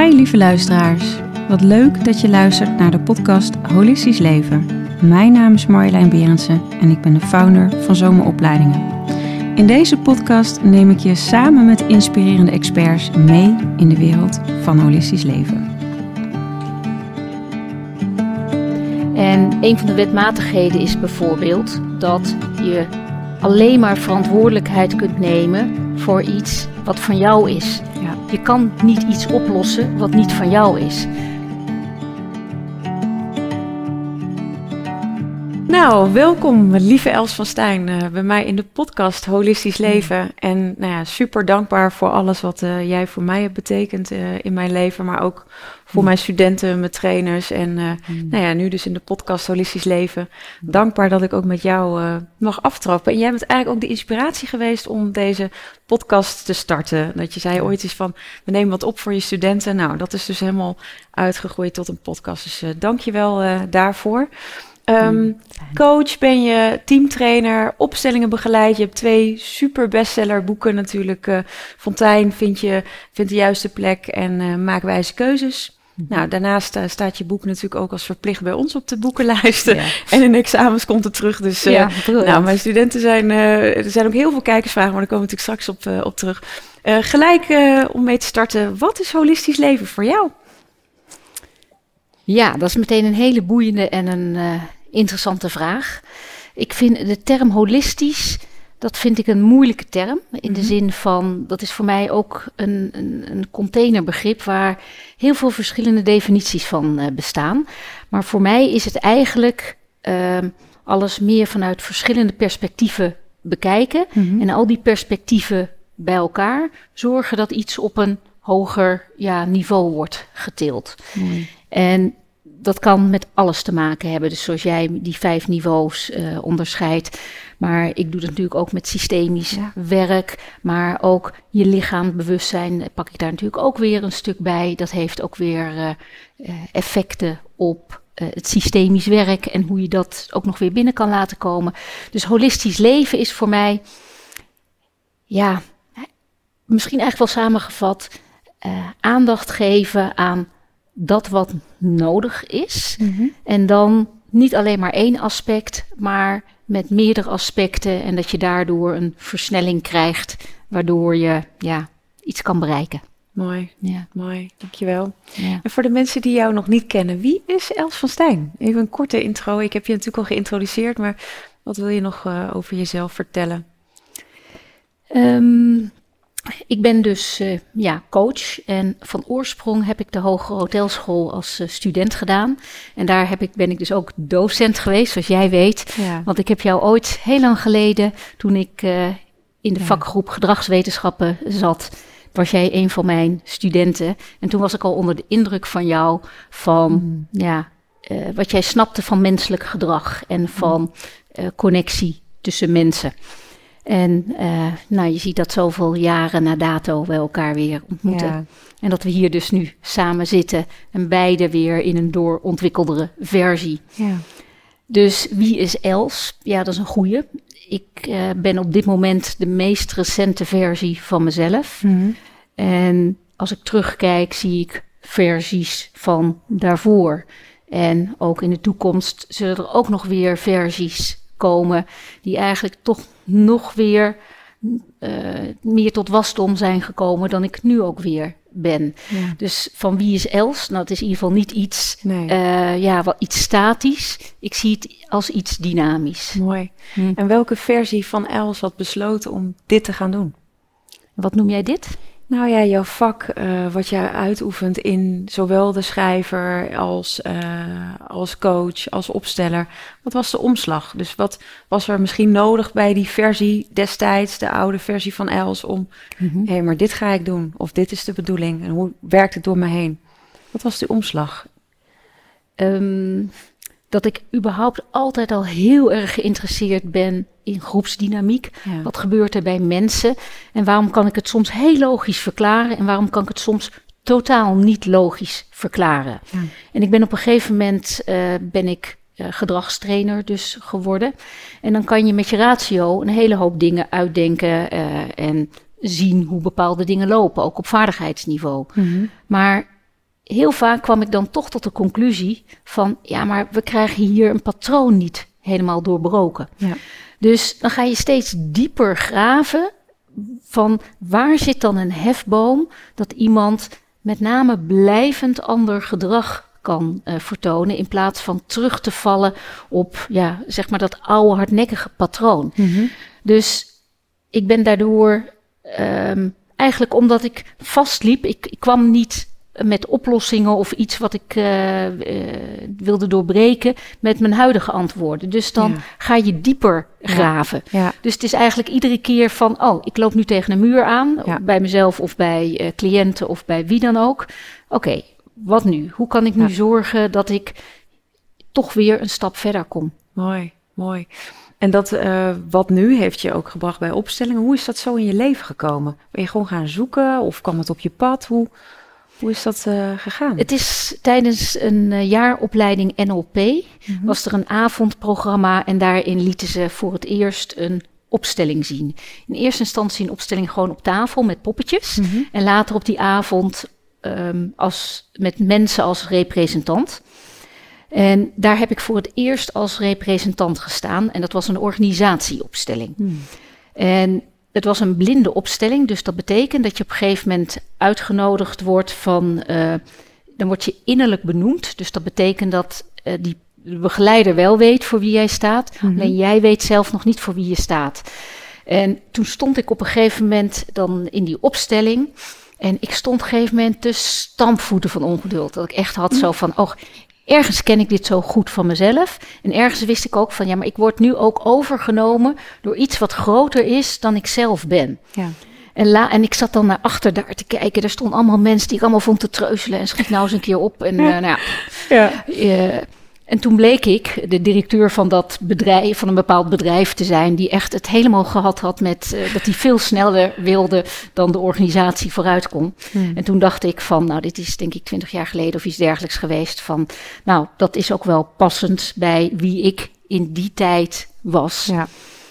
Hi lieve luisteraars. Wat leuk dat je luistert naar de podcast Holistisch Leven. Mijn naam is Marjolein Berendsen en ik ben de founder van Zomeropleidingen. In deze podcast neem ik je samen met inspirerende experts mee in de wereld van holistisch leven. En een van de wetmatigheden is bijvoorbeeld dat je alleen maar verantwoordelijkheid kunt nemen voor iets wat van jou is. Je kan niet iets oplossen wat niet van jou is. Nou, welkom lieve Els van Stijn eh, bij mij in de podcast Holistisch Leven. En nou ja, super dankbaar voor alles wat eh, jij voor mij hebt betekend eh, in mijn leven, maar ook voor Mm. mijn studenten, mijn trainers en eh, nou ja, nu dus in de podcast Holistisch Leven. Dankbaar dat ik ook met jou mag aftrappen. En jij bent eigenlijk ook de inspiratie geweest om deze podcast te starten. Dat je zei ooit eens van, we nemen wat op voor je studenten. Nou, dat is dus helemaal uitgegroeid tot een podcast. Dus dank je wel daarvoor. Ehm, coach ben je, teamtrainer, opstellingen begeleid. Je hebt twee super bestseller boeken natuurlijk. eh Fontijn vind je vindt de juiste plek en eh maak wijze keuzes. Nou, daarnaast eh, staat je boek natuurlijk ook als verplicht bij ons op de boekenlijst. Ja. En in examens komt het terug. Dus Ja, nou, mijn studenten zijn, er zijn ook heel veel kijkersvragen, maar daar komen we natuurlijk straks op, op terug. Gelijk om mee te starten, wat is holistisch leven voor jou? Ja, dat is meteen een hele boeiende en een eh, interessante vraag. Ik vind de term holistisch, dat vind ik een moeilijke term. In de Mhm. zin van, dat is voor mij ook een, een, een containerbegrip waar heel veel verschillende definities van eh, bestaan. Maar voor mij is het eigenlijk ehm, alles meer vanuit verschillende perspectieven bekijken. En al die perspectieven bij elkaar zorgen dat iets op een hoger ja, niveau wordt getild. En dat kan met alles te maken hebben. Dus zoals jij die vijf niveaus eh, onderscheidt. Maar ik doe dat natuurlijk ook met systemisch Ja. werk. Maar ook je lichaambewustzijn eh, pak ik daar natuurlijk ook weer een stuk bij. Dat heeft ook weer eh, effecten op het systemisch werk. En hoe je dat ook nog weer binnen kan laten komen. Dus holistisch leven is voor mij, ja, misschien eigenlijk wel samengevat. Eh, aandacht geven aan dat wat nodig is. En dan niet alleen maar één aspect, maar met meerdere aspecten. En dat je daardoor een versnelling krijgt, waardoor je ja, iets kan bereiken. Mooi, Ja, mooi, dankjewel. ja. En voor de mensen die jou nog niet kennen, wie is Els van Stijn? Even een korte intro. Ik heb je natuurlijk al geïntroduceerd, maar wat wil je nog eh, over jezelf vertellen? Ehm, ik ben dus eh, ja, coach en van oorsprong heb ik de Hogere Hotelschool als eh, student gedaan. En daar heb ik, ben ik dus ook docent geweest, zoals jij weet. Ja, Want ik heb jou ooit heel lang geleden, toen ik eh, in de Ja. vakgroep gedragswetenschappen zat, was jij een van mijn studenten. En toen was ik al onder de indruk van jou, van Mm. ja, wat jij snapte van menselijk gedrag en van eh, connectie tussen mensen. En eh, nou, je ziet dat zoveel jaren na dato we elkaar weer ontmoeten. Ja. En dat we hier dus nu samen zitten en beide weer in een doorontwikkeldere versie. ja. Dus wie is Els? Ja, dat is een goeie. Ik eh, ben op dit moment de meest recente versie van mezelf. Mhm. En als ik terugkijk, zie ik versies van daarvoor. En ook in de toekomst zullen er ook nog weer versies komen die eigenlijk toch nog weer eh, meer tot wasdom zijn gekomen dan ik nu ook weer ben. Ja. Dus van wie is Els? Nou, het is in ieder geval niet iets Nee, eh, ja, wat iets statisch. Ik zie het als iets dynamisch. mooi. Hm. En welke versie van Els had besloten om dit te gaan doen? Wat noem jij dit? Nou ja, jouw vak, eh, wat jij uitoefent in zowel de schrijver als, eh, als coach, als opsteller. Wat was de omslag? Dus wat was er misschien nodig bij die versie destijds, de oude versie van Els, om hé, hey, maar dit ga ik doen. Of dit is de bedoeling. En hoe werkt het door me heen? Wat was die omslag? Ehm, dat ik überhaupt altijd al heel erg geïnteresseerd ben in groepsdynamiek. Ja. Wat gebeurt er bij mensen? En waarom kan ik het soms heel logisch verklaren? En waarom kan ik het soms totaal niet logisch verklaren? Ja. En ik ben op een gegeven moment eh, ben ik eh, gedragstrainer dus geworden. En dan kan je met je ratio een hele hoop dingen uitdenken eh, en zien hoe bepaalde dingen lopen, ook op vaardigheidsniveau. Mhm. Maar heel vaak kwam ik dan toch tot de conclusie van, ja, maar we krijgen hier een patroon niet helemaal doorbroken. Ja. Dus dan ga je steeds dieper graven van waar zit dan een hefboom dat iemand met name blijvend ander gedrag kan uh, vertonen in plaats van terug te vallen op ja, zeg maar dat oude hardnekkige patroon. Mhm. Dus ik ben daardoor um, eigenlijk omdat ik vastliep, ik, ik kwam niet met oplossingen of iets wat ik uh, uh, wilde doorbreken met mijn huidige antwoorden. Dus dan ga je dieper graven. Ja. Dus het is eigenlijk iedere keer van, oh, ik loop nu tegen een muur aan, bij mezelf of bij uh, cliënten of bij wie dan ook. Oké, wat nu? Hoe kan ik nu zorgen dat ik toch weer een stap verder kom? Mooi, mooi. En dat wat nu heeft je ook gebracht bij opstellingen. Hoe is dat zo in je leven gekomen? Ben je gewoon gaan zoeken of kwam het op je pad? Hoe... Hoe is dat uh, gegaan? Het is tijdens een uh, jaaropleiding NLP, mm -hmm. was er een avondprogramma en daarin lieten ze voor het eerst een opstelling zien. In eerste instantie een opstelling gewoon op tafel met poppetjes mm -hmm. en later op die avond um, als, met mensen als representant. En daar heb ik voor het eerst als representant gestaan en dat was een organisatieopstelling. Mm. En het was een blinde opstelling, dus dat betekent dat je op een gegeven moment uitgenodigd wordt van. Uh, dan word je innerlijk benoemd. Dus dat betekent dat uh, die begeleider wel weet voor wie jij staat. Mm -hmm. Alleen jij weet zelf nog niet voor wie je staat. En toen stond ik op een gegeven moment dan in die opstelling. En ik stond op een gegeven moment te stampvoeten van ongeduld. Dat ik echt had zo van, oh, ergens ken ik dit zo goed van mezelf. En ergens wist ik ook van, ja, maar ik word nu ook overgenomen door iets wat groter is dan ik zelf ben. Ja. En, la, en ik zat dan naar achter daar te kijken. Er stonden allemaal mensen die ik allemaal vond te treuzelen. En schiet nou eens een keer op. En. Uh, nou ja. ja. Uh, en toen bleek ik de directeur van dat bedrijf, van een bepaald bedrijf te zijn, die echt het helemaal gehad had met uh, dat hij veel sneller wilde dan de organisatie vooruit kon. Hmm. En toen dacht ik van, nou, dit is denk ik twintig jaar geleden of iets dergelijks geweest. Van, nou, dat is ook wel passend bij wie ik in die tijd was. Ja.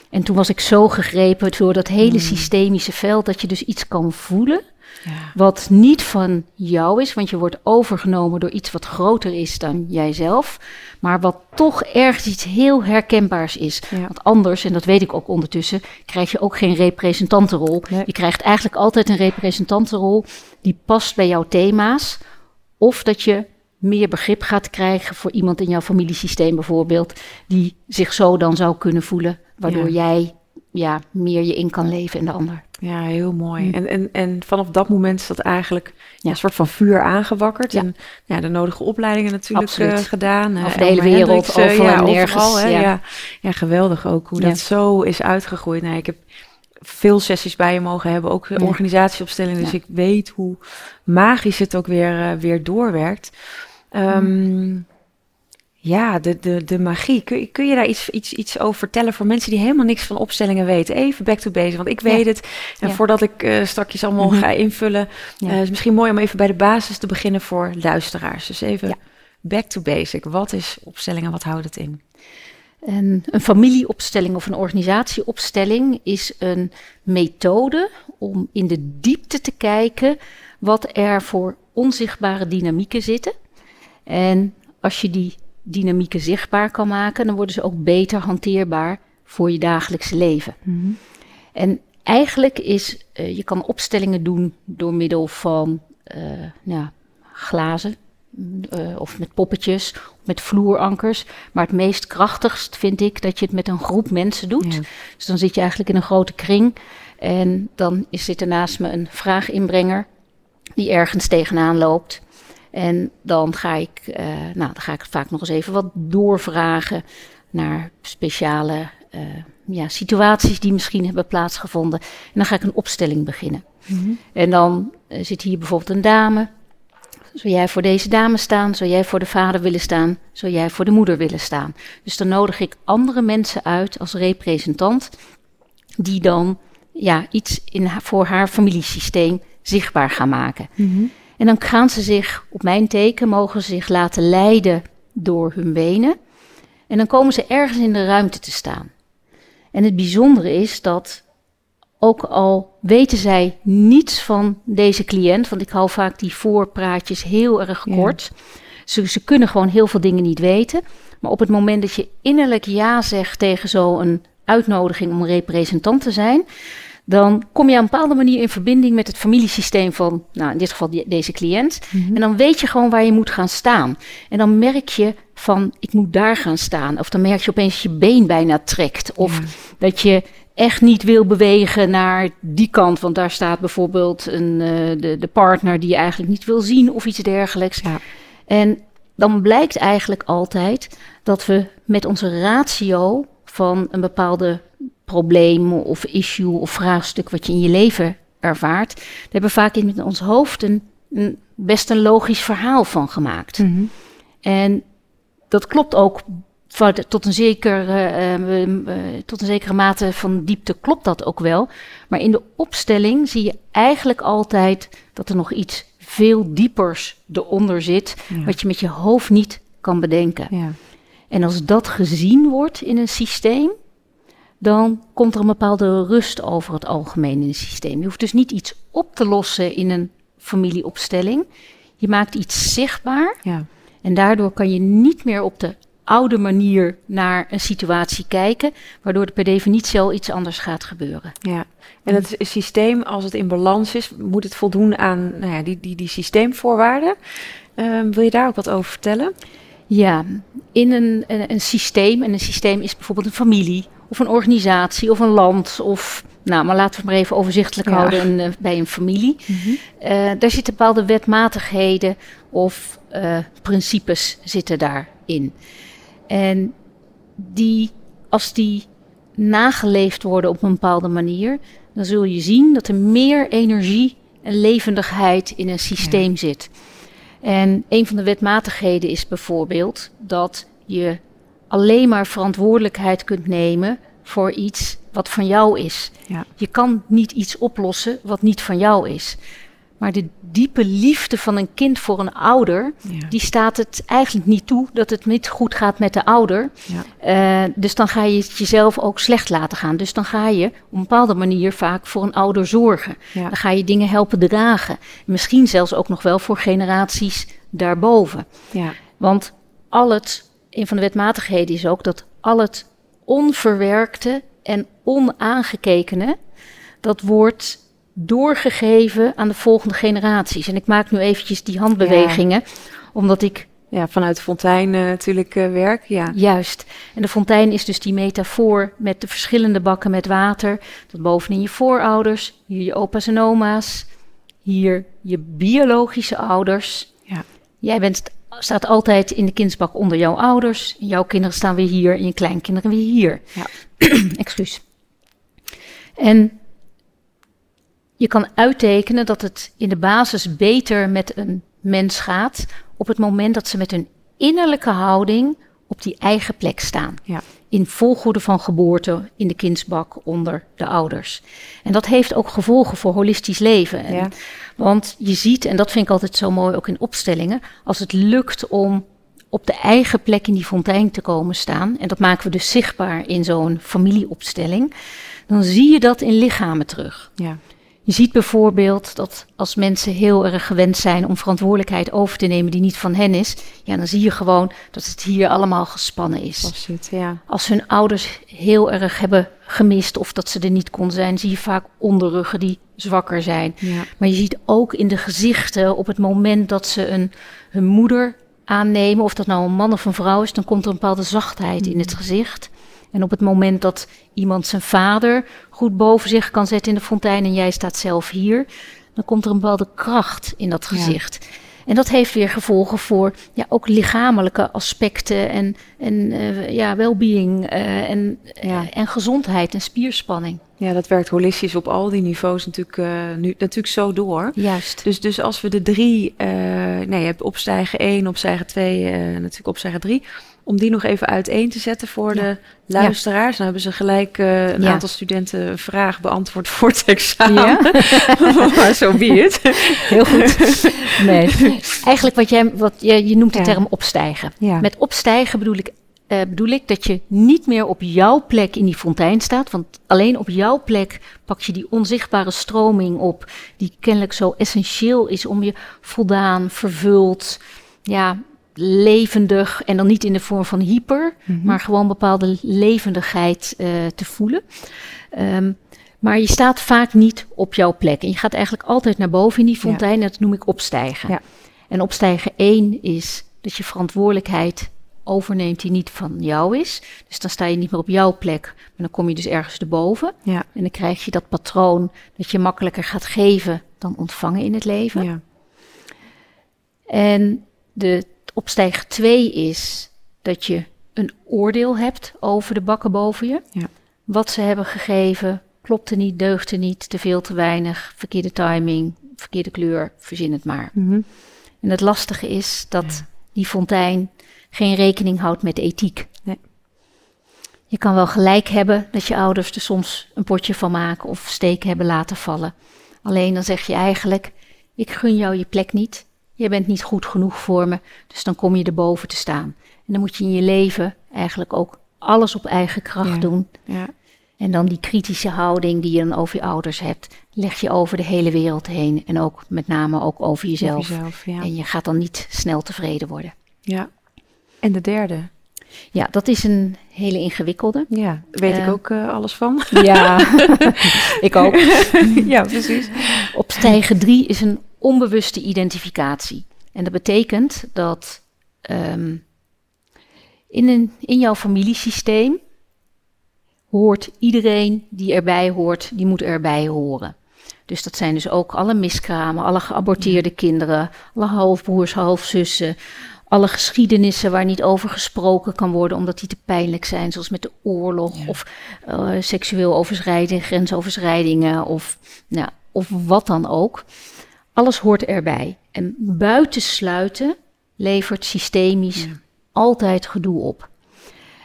En toen was ik zo gegrepen door dat hele hmm. systemische veld dat je dus iets kan voelen. Ja. Wat niet van jou is, want je wordt overgenomen door iets wat groter is dan jijzelf. Maar wat toch ergens iets heel herkenbaars is. Ja. Want anders, en dat weet ik ook ondertussen, krijg je ook geen representantenrol. Nee. Je krijgt eigenlijk altijd een representantenrol die past bij jouw thema's. Of dat je meer begrip gaat krijgen voor iemand in jouw familiesysteem bijvoorbeeld, die zich zo dan zou kunnen voelen, waardoor ja. jij ja, meer je in kan leven in de ander. Ja, heel mooi. Mm. En, en, en vanaf dat moment is dat eigenlijk ja. een soort van vuur aangewakkerd. Ja. En ja, de nodige opleidingen natuurlijk uh, gedaan. Over de hele wereld, overal ja, nergens. Overal, ja. Ja. Ja. geweldig ook hoe dat zo is uitgegroeid. Nee, ik heb veel sessies bij je mogen hebben, ook organisatieopstellingen. Dus ik weet hoe magisch het ook weer, uh, weer doorwerkt. Um, ja, de, de, de magie. Kun, kun je daar iets, iets, iets over vertellen voor mensen die helemaal niks van opstellingen weten? Even back to basics, want ik weet het. En ja. voordat ik uh, straks allemaal mm -hmm. ga invullen, ja. uh, is misschien mooi om even bij de basis te beginnen voor luisteraars. Dus even back to basic. Wat is opstellingen? Wat houdt het in? En een familieopstelling of een organisatieopstelling is een methode om in de diepte te kijken wat er voor onzichtbare dynamieken zitten. En als je die dynamieken zichtbaar kan maken, dan worden ze ook beter hanteerbaar voor je dagelijkse leven. Mm -hmm. En eigenlijk is, uh, je kan opstellingen doen door middel van uh, ja, glazen. Uh, of met poppetjes, met vloerankers. Maar het meest krachtigst vind ik dat je het met een groep mensen doet. Ja. Dus dan zit je eigenlijk in een grote kring. En dan is zit er naast me een vraaginbrenger die ergens tegenaan loopt. En dan ga ik, uh, nou, dan ga ik vaak nog eens even wat doorvragen naar speciale uh, ja, situaties die misschien hebben plaatsgevonden. En dan ga ik een opstelling beginnen. Mm -hmm. En dan uh, zit hier bijvoorbeeld een dame. Zou jij voor deze dame staan? Zou jij voor de vader willen staan? Zou jij voor de moeder willen staan? Dus dan nodig ik andere mensen uit als representant, die dan ja, iets in, voor haar familiesysteem zichtbaar gaan maken. Mm -hmm. En dan gaan ze zich, op mijn teken, mogen ze zich laten leiden door hun benen. En dan komen ze ergens in de ruimte te staan. En het bijzondere is dat ook al weten zij niets van deze cliënt, want ik hou vaak die voorpraatjes heel erg kort. Ze, ze kunnen gewoon heel veel dingen niet weten. Maar op het moment dat je innerlijk ja zegt tegen zo'n uitnodiging om representant te zijn, dan kom je op een bepaalde manier in verbinding met het familiesysteem van, nou in dit geval deze cliënt. Mhm. En dan weet je gewoon waar je moet gaan staan. En dan merk je van, ik moet daar gaan staan. Of dan merk je opeens dat je been bijna trekt. Of dat je echt niet wil bewegen naar die kant. Want daar staat bijvoorbeeld een, uh, de, de partner die je eigenlijk niet wil zien of iets dergelijks. Ja. En dan blijkt eigenlijk altijd dat we met onze ratio van een bepaalde probleem of issue of vraagstuk wat je in je leven ervaart, daar hebben we vaak in ons hoofd een, een best een logisch verhaal van gemaakt. Mhm. En dat klopt ook tot een, zeker, uh, tot een zekere mate van diepte klopt dat ook wel. Maar in de opstelling zie je eigenlijk altijd dat er nog iets veel diepers eronder zit, wat je met je hoofd niet kan bedenken. Ja. En als dat gezien wordt in een systeem, dan komt er een bepaalde rust over het algemeen in het systeem. Je hoeft dus niet iets op te lossen in een familieopstelling. Je maakt iets zichtbaar. Ja. En daardoor kan je niet meer op de oude manier naar een situatie kijken, waardoor er per definitie al iets anders gaat gebeuren. Ja, en het systeem, als het in balans is, moet het voldoen aan nou ja, die, die, die systeemvoorwaarden. Ehm, wil je daar ook wat over vertellen? Ja, in een, een, een, systeem, en een systeem is bijvoorbeeld een familie of een organisatie of een land of, nou, maar laten we het maar even overzichtelijk houden eh, bij een familie. Mm daar zitten bepaalde wetmatigheden of uh, principes zitten daarin. En die, als die nageleefd worden op een bepaalde manier, dan zul je zien dat er meer energie en levendigheid in een systeem zit. En een van de wetmatigheden is bijvoorbeeld dat je alleen maar verantwoordelijkheid kunt nemen voor iets wat van jou is. Ja. Je kan niet iets oplossen wat niet van jou is. Maar de diepe liefde van een kind voor een ouder, die staat het eigenlijk niet toe dat het niet goed gaat met de ouder. Ja. Uh, dus dan ga je het jezelf ook slecht laten gaan. Dus dan ga je op een bepaalde manier vaak voor een ouder zorgen. Dan ga je dingen helpen dragen. Misschien zelfs ook nog wel voor generaties daarboven. Want al het, een van de wetmatigheden is ook dat al het onverwerkte en onaangekekene, dat wordt doorgegeven aan de volgende generaties. En ik maak nu eventjes die handbewegingen, omdat ik... Ja, vanuit de fontein uh, natuurlijk uh, werk, ja. Juist. En de fontein is dus die metafoor met de verschillende bakken met water. Dat bovenin je voorouders, hier je opa's en oma's, hier je biologische ouders. Ja. Jij bent, staat altijd in de kindsbak onder jouw ouders. Jouw kinderen staan weer hier en je kleinkinderen weer hier. Ja. Excuus. En je kan uittekenen dat het in de basis beter met een mens gaat op het moment dat ze met hun innerlijke houding op die eigen plek staan. Ja. In volgorde van geboorte in de kindsbak onder de ouders. En dat heeft ook gevolgen voor holistisch leven. ja. Want je ziet, en dat vind ik altijd zo mooi ook in opstellingen, als het lukt om op de eigen plek in die fontein te komen staan, en dat maken we dus zichtbaar in zo'n familieopstelling, dan zie je dat in lichamen terug. Ja. Je ziet bijvoorbeeld dat als mensen heel erg gewend zijn om verantwoordelijkheid over te nemen die niet van hen is, ja, dan zie je gewoon dat het hier allemaal gespannen is. Absoluut, ja. Als hun ouders heel erg hebben gemist of dat ze er niet kon zijn, zie je vaak onderruggen die zwakker zijn. Ja. Maar je ziet ook in de gezichten op het moment dat ze een, hun moeder aannemen, of dat nou een man of een vrouw is, dan komt er een bepaalde zachtheid in het gezicht. En op het moment dat iemand zijn vader goed boven zich kan zetten in de fontein en jij staat zelf hier, dan komt er een bepaalde kracht in dat gezicht. En dat heeft weer gevolgen voor ja, ook lichamelijke aspecten en, en uh, ja, well-being uh, en, ja. en gezondheid en spierspanning. Ja, dat werkt holistisch op al die niveaus natuurlijk, uh, nu, natuurlijk zo door. Juist. Dus, dus als we de drie, nee, je hebt opstijgen 1, opstijgen 2, natuurlijk opstijgen 3 om die nog even uiteen te zetten voor de luisteraars. Dan hebben ze gelijk een aantal studenten een vraag beantwoord voor het examen. maar zo be het. Heel goed. Nee. Eigenlijk wat jij, wat, je, je noemt de term opstijgen. Met opstijgen bedoel ik eh, bedoel ik dat je niet meer op jouw plek in die fontein staat. Want alleen op jouw plek pak je die onzichtbare stroming op, die kennelijk zo essentieel is om je voldaan, vervuld, ja, levendig. En dan niet in de vorm van hyper, Mhm. maar gewoon bepaalde levendigheid eh, te voelen. Ehm, maar je staat vaak niet op jouw plek. En je gaat eigenlijk altijd naar boven in die fontein. En dat noem ik opstijgen. Ja. En opstijgen één is dat je verantwoordelijkheid overneemt die niet van jou is. Dus dan sta je niet meer op jouw plek, maar dan kom je dus ergens erboven. Ja. En dan krijg je dat patroon dat je makkelijker gaat geven dan ontvangen in het leven. Ja. En de opstijger 2 is dat je een oordeel hebt over de bakken boven je. Ja. Wat ze hebben gegeven, klopte niet, deugde niet, te veel, te weinig, verkeerde timing, verkeerde kleur, verzin het maar. Mhm. En het lastige is dat die fontein geen rekening houdt met ethiek. Nee. Je kan wel gelijk hebben dat je ouders er soms een potje van maken of steken hebben laten vallen. Alleen dan zeg je eigenlijk: Ik gun jou je plek niet. Je bent niet goed genoeg voor me. Dus dan kom je erboven te staan. En dan moet je in je leven eigenlijk ook alles op eigen kracht Ja. doen. Ja. En dan die kritische houding die je dan over je ouders hebt, leg je over de hele wereld heen. En ook met name ook over jezelf. Jezelf, ja. En je gaat dan niet snel tevreden worden. ja. En de derde? Ja, dat is een hele ingewikkelde. Ja, weet ik Eh. ook eh, alles van. Ja, ik ook. ja, precies. Op stijgen 3 is een onbewuste identificatie. En dat betekent dat ehm, in, een, in jouw familiesysteem hoort iedereen die erbij hoort, die moet erbij horen. Dus dat zijn dus ook alle miskramen, alle geaborteerde kinderen, alle halfbroers, halfzussen, alle geschiedenissen waar niet over gesproken kan worden omdat die te pijnlijk zijn, zoals met de oorlog Ja. of eh, seksueel overschrijding, grensoverschrijdingen of, nou, of wat dan ook. Alles hoort erbij. En buitensluiten levert systemisch Ja. altijd gedoe op.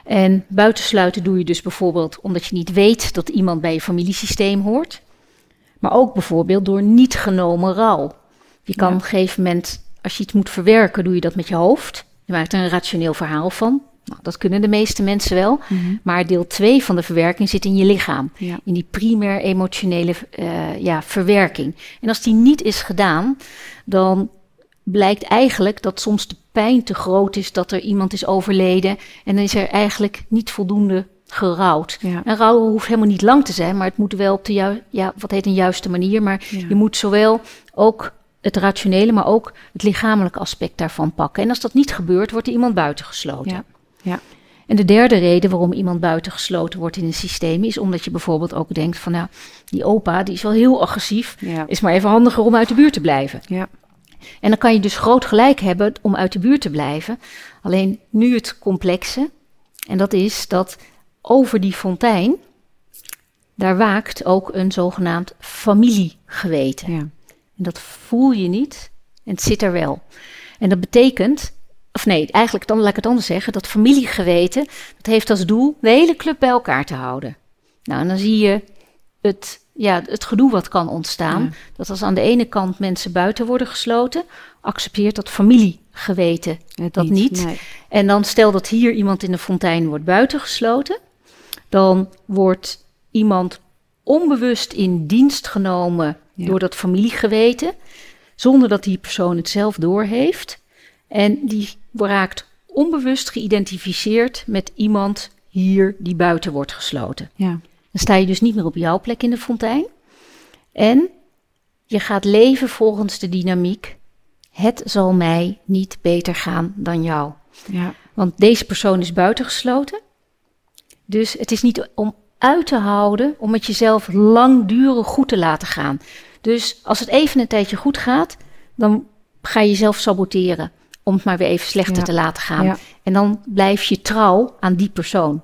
En buitensluiten doe je dus bijvoorbeeld omdat je niet weet dat iemand bij je familiesysteem hoort. Maar ook bijvoorbeeld door niet genomen rouw. Je kan Ja. op een gegeven moment, als je iets moet verwerken, doe je dat met je hoofd. Je maakt er een rationeel verhaal van. Nou, dat kunnen de meeste mensen wel. Mhm. Maar deel 2 van de verwerking zit in je lichaam. Ja. In die primair emotionele eh, ja, verwerking. En als die niet is gedaan, dan blijkt eigenlijk dat soms de pijn te groot is dat er iemand is overleden. En dan is er eigenlijk niet voldoende gerouwd. Ja. En rouwen hoeft helemaal niet lang te zijn, maar het moet wel op de ju- ja, wat heet een juiste manier. Maar Ja. je moet zowel ook het rationele, maar ook het lichamelijke aspect daarvan pakken. En als dat niet gebeurt, wordt er iemand buitengesloten. Ja. Ja. En de derde reden waarom iemand buitengesloten wordt in een systeem is omdat je bijvoorbeeld ook denkt van nou, die opa die is wel heel agressief, Ja. is maar even handiger om uit de buurt te blijven. Ja. En dan kan je dus groot gelijk hebben om uit de buurt te blijven. Alleen nu het complexe, en dat is dat over die fontein, daar waakt ook een zogenaamd familiegeweten. Ja. En dat voel je niet en het zit er wel. En dat betekent, of nee, eigenlijk dan laat ik het anders zeggen, dat familiegeweten, dat heeft als doel de hele club bij elkaar te houden. Nou, en dan zie je het, ja, het gedoe wat kan ontstaan. Ja. Dat als aan de ene kant mensen buiten worden gesloten, accepteert dat familiegeweten Het dat niet. Nee. En dan stel dat hier iemand in de fontein wordt buitengesloten. Dan wordt iemand onbewust in dienst genomen Ja. door dat familiegeweten. Zonder dat die persoon het zelf doorheeft. En die raakt onbewust geïdentificeerd met iemand hier die buiten wordt gesloten. Ja. Dan sta je dus niet meer op jouw plek in de fontein. En je gaat leven volgens de dynamiek. Het zal mij niet beter gaan dan jou. Ja. Want deze persoon is buitengesloten. Dus het is niet om uit te houden, om het jezelf langdurig goed te laten gaan. Dus als het even een tijdje goed gaat, dan ga je jezelf saboteren. Om het maar weer even slechter Ja. te laten gaan. Ja. En dan blijf je trouw aan die persoon.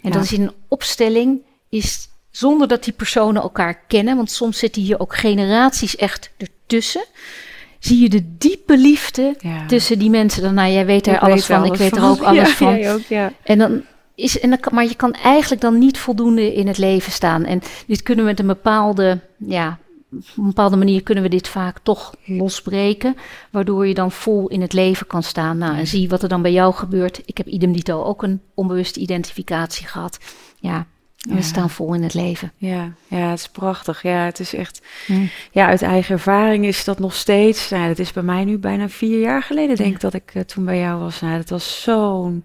En Ja. dat is in een opstelling, is zonder dat die personen elkaar kennen, want soms zitten hier ook generaties echt ertussen. Zie je de diepe liefde Ja. tussen die mensen. Dan, nou, jij weet er alles weet van, ik weet er ook alles Ja, van. ook, ja. En dan is, en dan, maar je kan eigenlijk dan niet voldoende in het leven staan. En dit kunnen we met een bepaalde ja, op een bepaalde manier kunnen we dit vaak toch losbreken, waardoor je dan vol in het leven kan staan. Nou, en zie wat er dan bij jou gebeurt. Ik heb idem dito ook een onbewuste identificatie gehad. Ja, we staan vol in het leven. Ja, ja, het is prachtig. Ja, het is echt. Ja, uit eigen ervaring is dat nog steeds. Nou, dat is bij mij nu bijna vier jaar geleden, denk ik, dat ik uh, toen bij jou was. Nou, dat was zo'n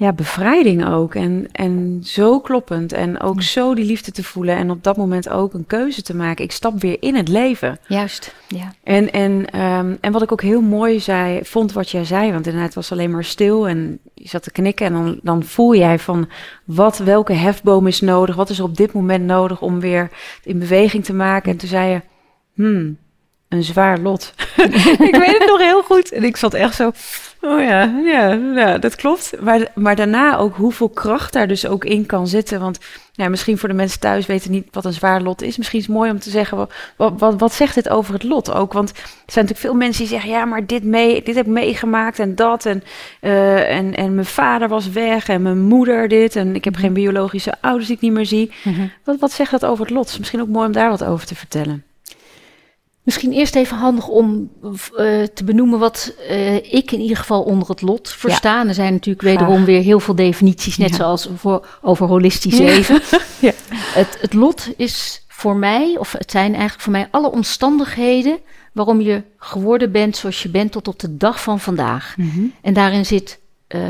ja, bevrijding ook. En, en zo kloppend. En ook zo die liefde te voelen. En op dat moment ook een keuze te maken. Ik stap weer in het leven. Juist, ja. En, en, um, en wat ik ook heel mooi zei, vond wat jij zei. Want inderdaad, het was alleen maar stil. En je zat te knikken. En dan, dan voel jij van wat, welke hefboom is nodig? Wat is er op dit moment nodig om weer in beweging te maken? En toen zei je, hmm, een zwaar lot. ik weet het nog heel goed. En ik zat echt zo, oh ja, ja, ja dat klopt. Maar, maar daarna ook hoeveel kracht daar dus ook in kan zitten. Want ja, misschien voor de mensen thuis weten niet wat een zwaar lot is. Misschien is het mooi om te zeggen, wat, wat, wat zegt dit over het lot ook? Want er zijn natuurlijk veel mensen die zeggen, ja, maar dit, mee, dit heb ik meegemaakt en dat. En, uh, en, en mijn vader was weg en mijn moeder dit. En ik heb geen biologische ouders die ik niet meer zie. Mm -hmm. wat, wat zegt dat over het lot? Is misschien ook mooi om daar wat over te vertellen. Misschien eerst even handig om uh, te benoemen wat uh, ik in ieder geval onder het lot versta. Ja. Er zijn natuurlijk wederom weer heel veel definities, net ja. zoals voor, over holistisch leven. ja. het, het lot is voor mij, of het zijn eigenlijk voor mij alle omstandigheden waarom je geworden bent zoals je bent tot op de dag van vandaag. Mm -hmm. En daarin zit uh,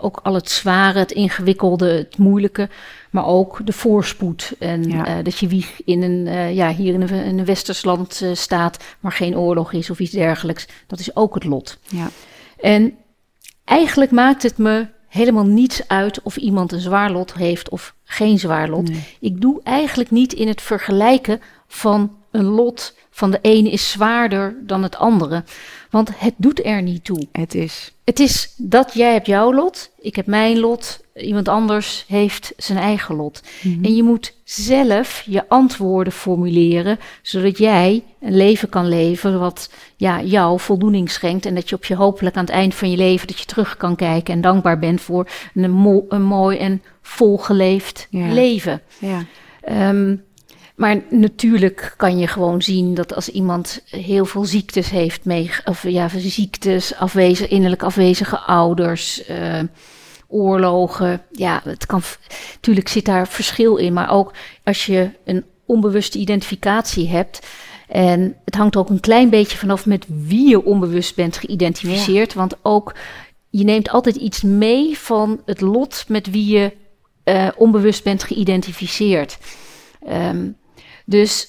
ook al het zware, het ingewikkelde, het moeilijke, maar ook de voorspoed. En ja. uh, dat je wieg in een, uh, ja, hier in een, in een westers land staat, maar geen oorlog is of iets dergelijks. Dat is ook het lot. Ja. En eigenlijk maakt het me helemaal niets uit of iemand een zwaar lot heeft of geen zwaar lot. Nee. Ik doe eigenlijk niet in het vergelijken van een lot van de ene is zwaarder dan het andere. Want het doet er niet toe. Het is. Het is dat jij hebt jouw lot, ik heb mijn lot, iemand anders heeft zijn eigen lot. Mm -hmm. En je moet zelf je antwoorden formuleren, zodat jij een leven kan leven wat ja, jou voldoening schenkt. En dat je op je hopelijk aan het eind van je leven dat je terug kan kijken en dankbaar bent voor een, mo een mooi en volgeleefd ja. leven. Ja. Um, maar natuurlijk kan je gewoon zien dat als iemand heel veel ziektes heeft, mee, of ja, ziektes, afwezig, innerlijk afwezige ouders, uh, oorlogen. Ja, het kan, natuurlijk zit daar verschil in. Maar ook als je een onbewuste identificatie hebt. En het hangt ook een klein beetje vanaf met wie je onbewust bent geïdentificeerd. Ja. Want ook je neemt altijd iets mee van het lot met wie je uh, onbewust bent geïdentificeerd. Um, dus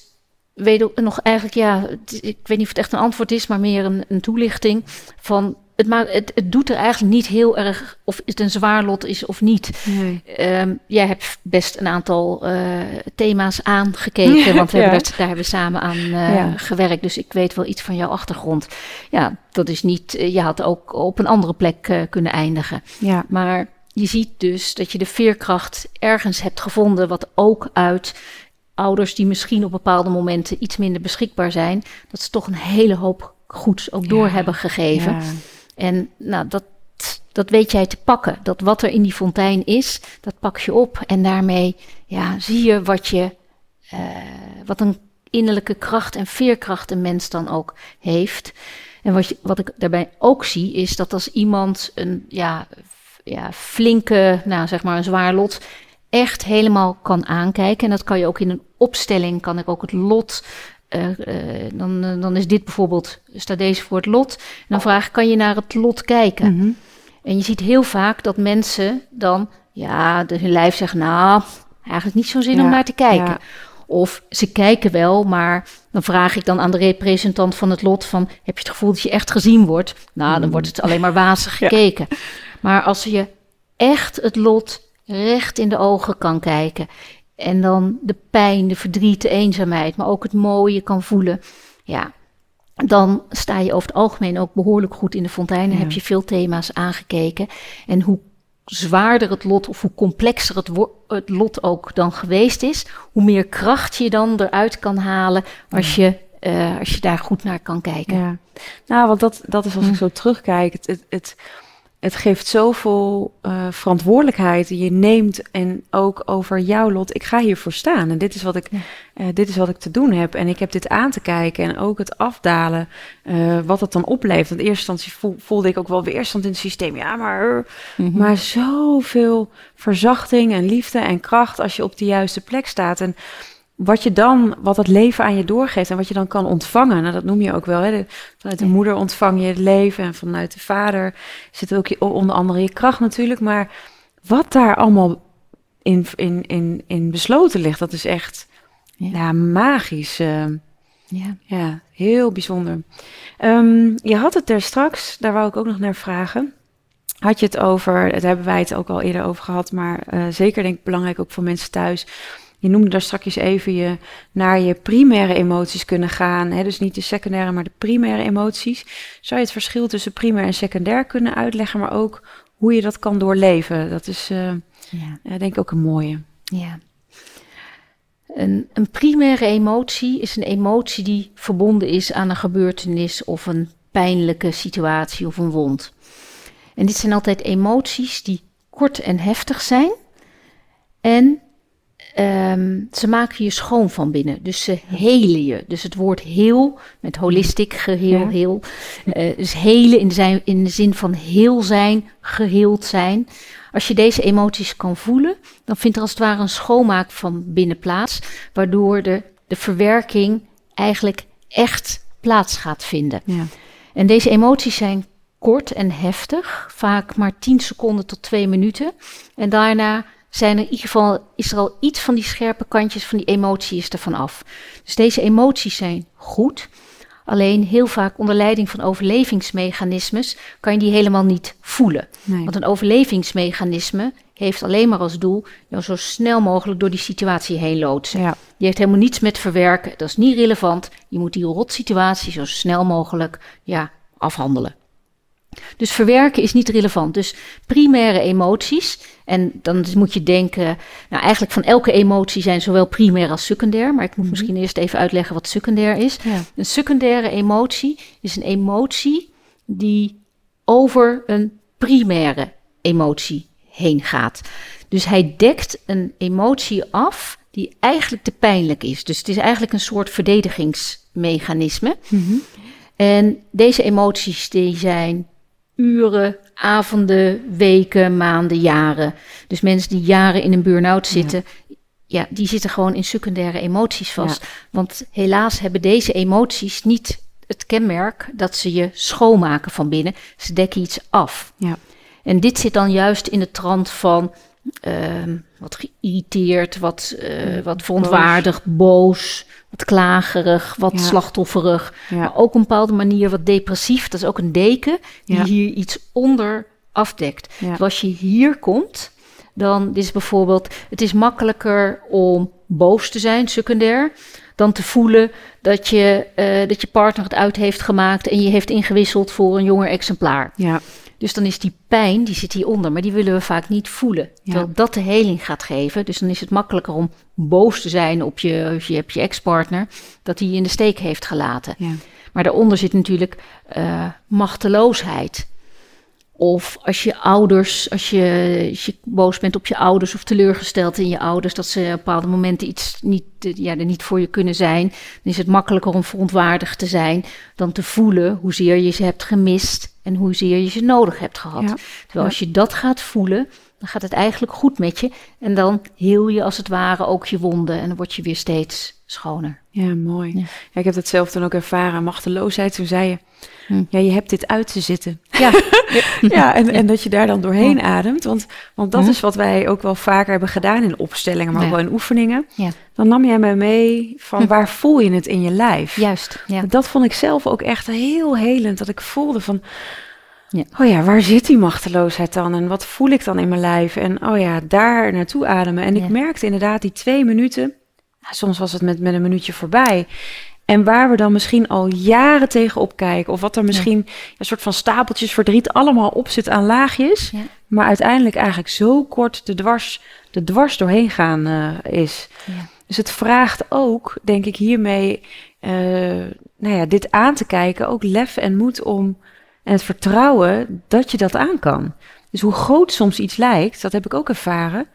weet nog eigenlijk, ja, ik weet niet of het echt een antwoord is, maar meer een, een toelichting van. Het, maakt, het, het doet er eigenlijk niet heel erg of het een zwaar lot is of niet. Nee. Um, jij hebt best een aantal uh, thema's aangekeken, want we ja. hebben daar, daar, hebben we samen aan uh, ja. gewerkt. Dus ik weet wel iets van jouw achtergrond. Ja, dat is niet. Uh, je had ook op een andere plek kunnen eindigen. Ja. Maar je ziet dus dat je de veerkracht ergens hebt gevonden, wat ook uit ouders die misschien op bepaalde momenten iets minder beschikbaar zijn, dat ze toch een hele hoop goeds ook door ja, hebben gegeven. Ja. En nou, dat, dat weet jij te pakken. Dat wat er in die fontein is, dat pak je op. En daarmee ja, zie je wat je, uh, wat een innerlijke kracht en veerkracht een mens dan ook heeft. En wat, je, wat ik daarbij ook zie, is dat als iemand een ja, ja, flinke, nou zeg maar een zwaar lot echt helemaal kan aankijken. En dat kan je ook in een opstelling, kan ik ook het lot. Uh, uh, dan, uh, dan is dit bijvoorbeeld, staat deze voor het lot. En dan vraag ik, kan je naar het lot kijken? Mm -hmm. En je ziet heel vaak dat mensen dan, ja, de, hun lijf zegt, nou, eigenlijk niet zo'n zin ja, om naar te kijken. Ja. Of ze kijken wel, maar dan vraag ik dan aan de representant van het lot van... heb je het gevoel dat je echt gezien wordt? Nou, dan mm. wordt het alleen maar wazig gekeken. Ja. Maar als je echt het lot recht in de ogen kan kijken. En dan de pijn, de verdriet, de eenzaamheid, maar ook het mooie kan voelen. Ja, dan sta je over het algemeen ook behoorlijk goed in de fontein. En ja. heb je veel thema's aangekeken. En hoe zwaarder het lot of hoe complexer het, het, lot ook dan geweest is, hoe meer kracht je dan eruit kan halen als, ja. je, uh, als je daar goed naar kan kijken. Ja. Nou, want dat, dat is als ik zo terugkijk. Het, het, het het geeft zoveel uh, verantwoordelijkheid die je neemt en ook over jouw lot. Ik ga hiervoor staan en dit is wat ik, uh, dit is wat ik te doen heb. En ik heb dit aan te kijken en ook het afdalen, uh, wat het dan oplevert. In eerste instantie voelde ik ook wel weerstand in het systeem. Ja, maar, mm -hmm. maar zoveel verzachting en liefde en kracht als je op de juiste plek staat. En wat je dan, wat het leven aan je doorgeeft en wat je dan kan ontvangen. Nou, dat noem je ook wel. Hè? vanuit de moeder ontvang je het leven en vanuit de vader zit ook je, onder andere je kracht natuurlijk. Maar wat daar allemaal in, in, in, in besloten ligt, dat is echt ja. ja magisch. Uh, ja. ja, heel bijzonder. Um, je had het er straks, daar wou ik ook nog naar vragen. Had je het over, daar hebben wij het ook al eerder over gehad, maar uh, zeker denk ik belangrijk ook voor mensen thuis je noemde daar straks even je naar je primaire emoties kunnen gaan. Hè? Dus niet de secundaire, maar de primaire emoties. Zou je het verschil tussen primair en secundair kunnen uitleggen, maar ook hoe je dat kan doorleven? Dat is uh, ja. denk ik ook een mooie. Ja. Een, een primaire emotie is een emotie die verbonden is aan een gebeurtenis of een pijnlijke situatie of een wond. En dit zijn altijd emoties die kort en heftig zijn en Um, ze maken je schoon van binnen. Dus ze helen je. Dus het woord heel, met holistic, geheel, ja. heel. Uh, dus helen in zijn, in de zin van heel zijn, geheeld zijn. Als je deze emoties kan voelen, dan vindt er als het ware een schoonmaak van binnen plaats. Waardoor de, de verwerking eigenlijk echt plaats gaat vinden. Ja. En deze emoties zijn kort en heftig, vaak maar 10 seconden tot 2 minuten. En daarna zijn er in ieder geval, is er al iets van die scherpe kantjes van die emoties ervan af. Dus deze emoties zijn goed. Alleen heel vaak onder leiding van overlevingsmechanismes kan je die helemaal niet voelen. Nee. Want een overlevingsmechanisme heeft alleen maar als doel jou zo snel mogelijk door die situatie heen loodsen. Ja. Die heeft helemaal niets met verwerken, dat is niet relevant. Je moet die rotsituatie zo snel mogelijk ja, afhandelen. Dus verwerken is niet relevant. Dus primaire emoties. En dan moet je denken, nou eigenlijk van elke emotie zijn zowel primair als secundair. Maar ik moet mm -hmm. misschien eerst even uitleggen wat secundair is. Ja. Een secundaire emotie is een emotie die over een primaire emotie heen gaat. Dus hij dekt een emotie af die eigenlijk te pijnlijk is. Dus het is eigenlijk een soort verdedigingsmechanisme. Mm -hmm. En deze emoties die zijn uren, avonden, weken, maanden, jaren. Dus mensen die jaren in een burn-out zitten, ja. die zitten gewoon in secundaire emoties vast. Want helaas hebben deze emoties niet het kenmerk dat ze je schoonmaken van binnen. Ze dekken iets af. Ja. En dit zit dan juist in de trant van uh, wat geïrriteerd, wat, uh, wat verontwaardigd, boos, wat klagerig, wat ja. slachtofferig. Maar ook op een bepaalde manier wat depressief. Dat is ook een deken die hier iets onder afdekt. Dus als je hier komt, dan is bijvoorbeeld... Het is makkelijker om boos te zijn, secundair... dan te voelen dat je, uh, dat je partner het uit heeft gemaakt... en je heeft ingewisseld voor een jonger exemplaar. Ja. Dus dan is die pijn, die zit hieronder, maar die willen we vaak niet voelen. Ja. Terwijl dat de heling gaat geven. Dus dan is het makkelijker om boos te zijn op je, je, je ex-partner, dat hij je in de steek heeft gelaten. Ja. Maar daaronder zit natuurlijk uh, machteloosheid. Of als je ouders, als je, als je boos bent op je ouders of teleurgesteld in je ouders, dat ze op bepaalde momenten iets niet, ja, er niet voor je kunnen zijn, dan is het makkelijker om verontwaardigd te zijn dan te voelen hoezeer je ze hebt gemist en hoezeer je ze nodig hebt gehad. Ja. Terwijl als je dat gaat voelen, dan gaat het eigenlijk goed met je. En dan heel je als het ware ook je wonden en dan word je weer steeds schoner. Ja, mooi. Ja. ja ik heb dat zelf dan ook ervaren, machteloosheid. Toen zei je, hm. ja, je hebt dit uit te zitten. Ja, ja en, en dat je daar dan doorheen ademt. Want, want dat hm. is wat wij ook wel vaker hebben gedaan in opstellingen, maar ook wel in oefeningen. Ja. Dan nam jij mij mee van hm. waar voel je het in je lijf? Juist, ja. Dat vond ik zelf ook echt heel helend. Dat ik voelde van, ja. Oh ja, waar zit die machteloosheid dan? En wat voel ik dan in mijn lijf? En oh ja, daar naartoe ademen. En ik merkte inderdaad die twee minuten, soms was het met, met een minuutje voorbij. En waar we dan misschien al jaren tegenop kijken. Of wat er misschien een soort van stapeltjes verdriet allemaal op zit aan laagjes. Ja. Maar uiteindelijk eigenlijk zo kort de dwars, de dwars doorheen gaan uh, is. Ja. Dus het vraagt ook, denk ik, hiermee uh, nou ja, dit aan te kijken. Ook lef en moed om En het vertrouwen dat je dat aan kan. Dus hoe groot soms iets lijkt, dat heb ik ook ervaren.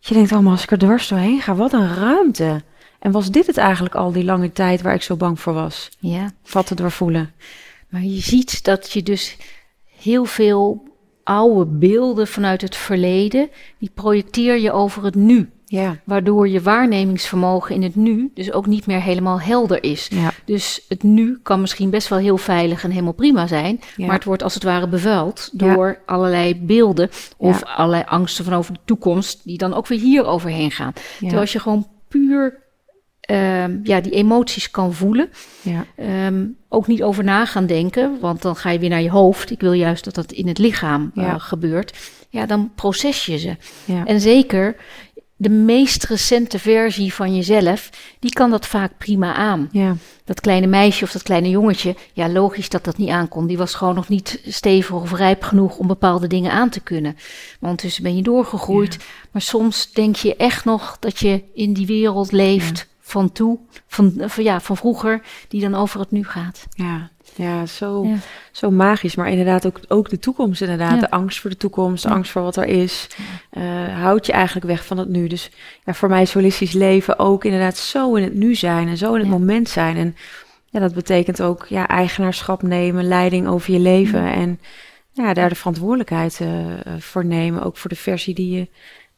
Je denkt allemaal, als ik er dwars doorheen ga, wat een ruimte. En was dit het eigenlijk al die lange tijd waar ik zo bang voor was? Ja. Vatten doorvoelen. Maar je ziet dat je dus heel veel oude beelden vanuit het verleden, die projecteer je over het nu. Ja. Waardoor je waarnemingsvermogen in het nu dus ook niet meer helemaal helder is. Ja. Dus het nu kan misschien best wel heel veilig en helemaal prima zijn. Ja. Maar het wordt als het ware bevuild door allerlei beelden of allerlei angsten van over de toekomst, die dan ook weer hier overheen gaan. Terwijl als je gewoon puur ehm, ja, die emoties kan voelen, Ja. Ehm, ook niet over na gaan denken, want dan ga je weer naar je hoofd. Ik wil juist dat dat in het lichaam eh, gebeurt. Ja, dan proces je ze. Ja. En zeker de meest recente versie van jezelf, die kan dat vaak prima aan. Ja. Dat kleine meisje of dat kleine jongetje, ja, logisch dat dat niet aankon. Die was gewoon nog niet stevig of rijp genoeg om bepaalde dingen aan te kunnen. Want ondertussen ben je doorgegroeid. Maar soms denk je echt nog dat je in die wereld leeft van toe, van, van, ja, van vroeger, die dan over het nu gaat. Ja. Ja, zo, Ja. zo magisch. Maar inderdaad ook, ook de toekomst. Inderdaad, Ja. de angst voor de toekomst, de Ja. angst voor wat er is. eh, houdt je eigenlijk weg van het nu. Dus ja, voor mij is holistisch leven ook inderdaad zo in het nu zijn. En zo in het moment zijn. En ja, dat betekent ook ja, eigenaarschap nemen, leiding over je leven. En ja, daar de verantwoordelijkheid eh, voor nemen. Ook voor de versie die je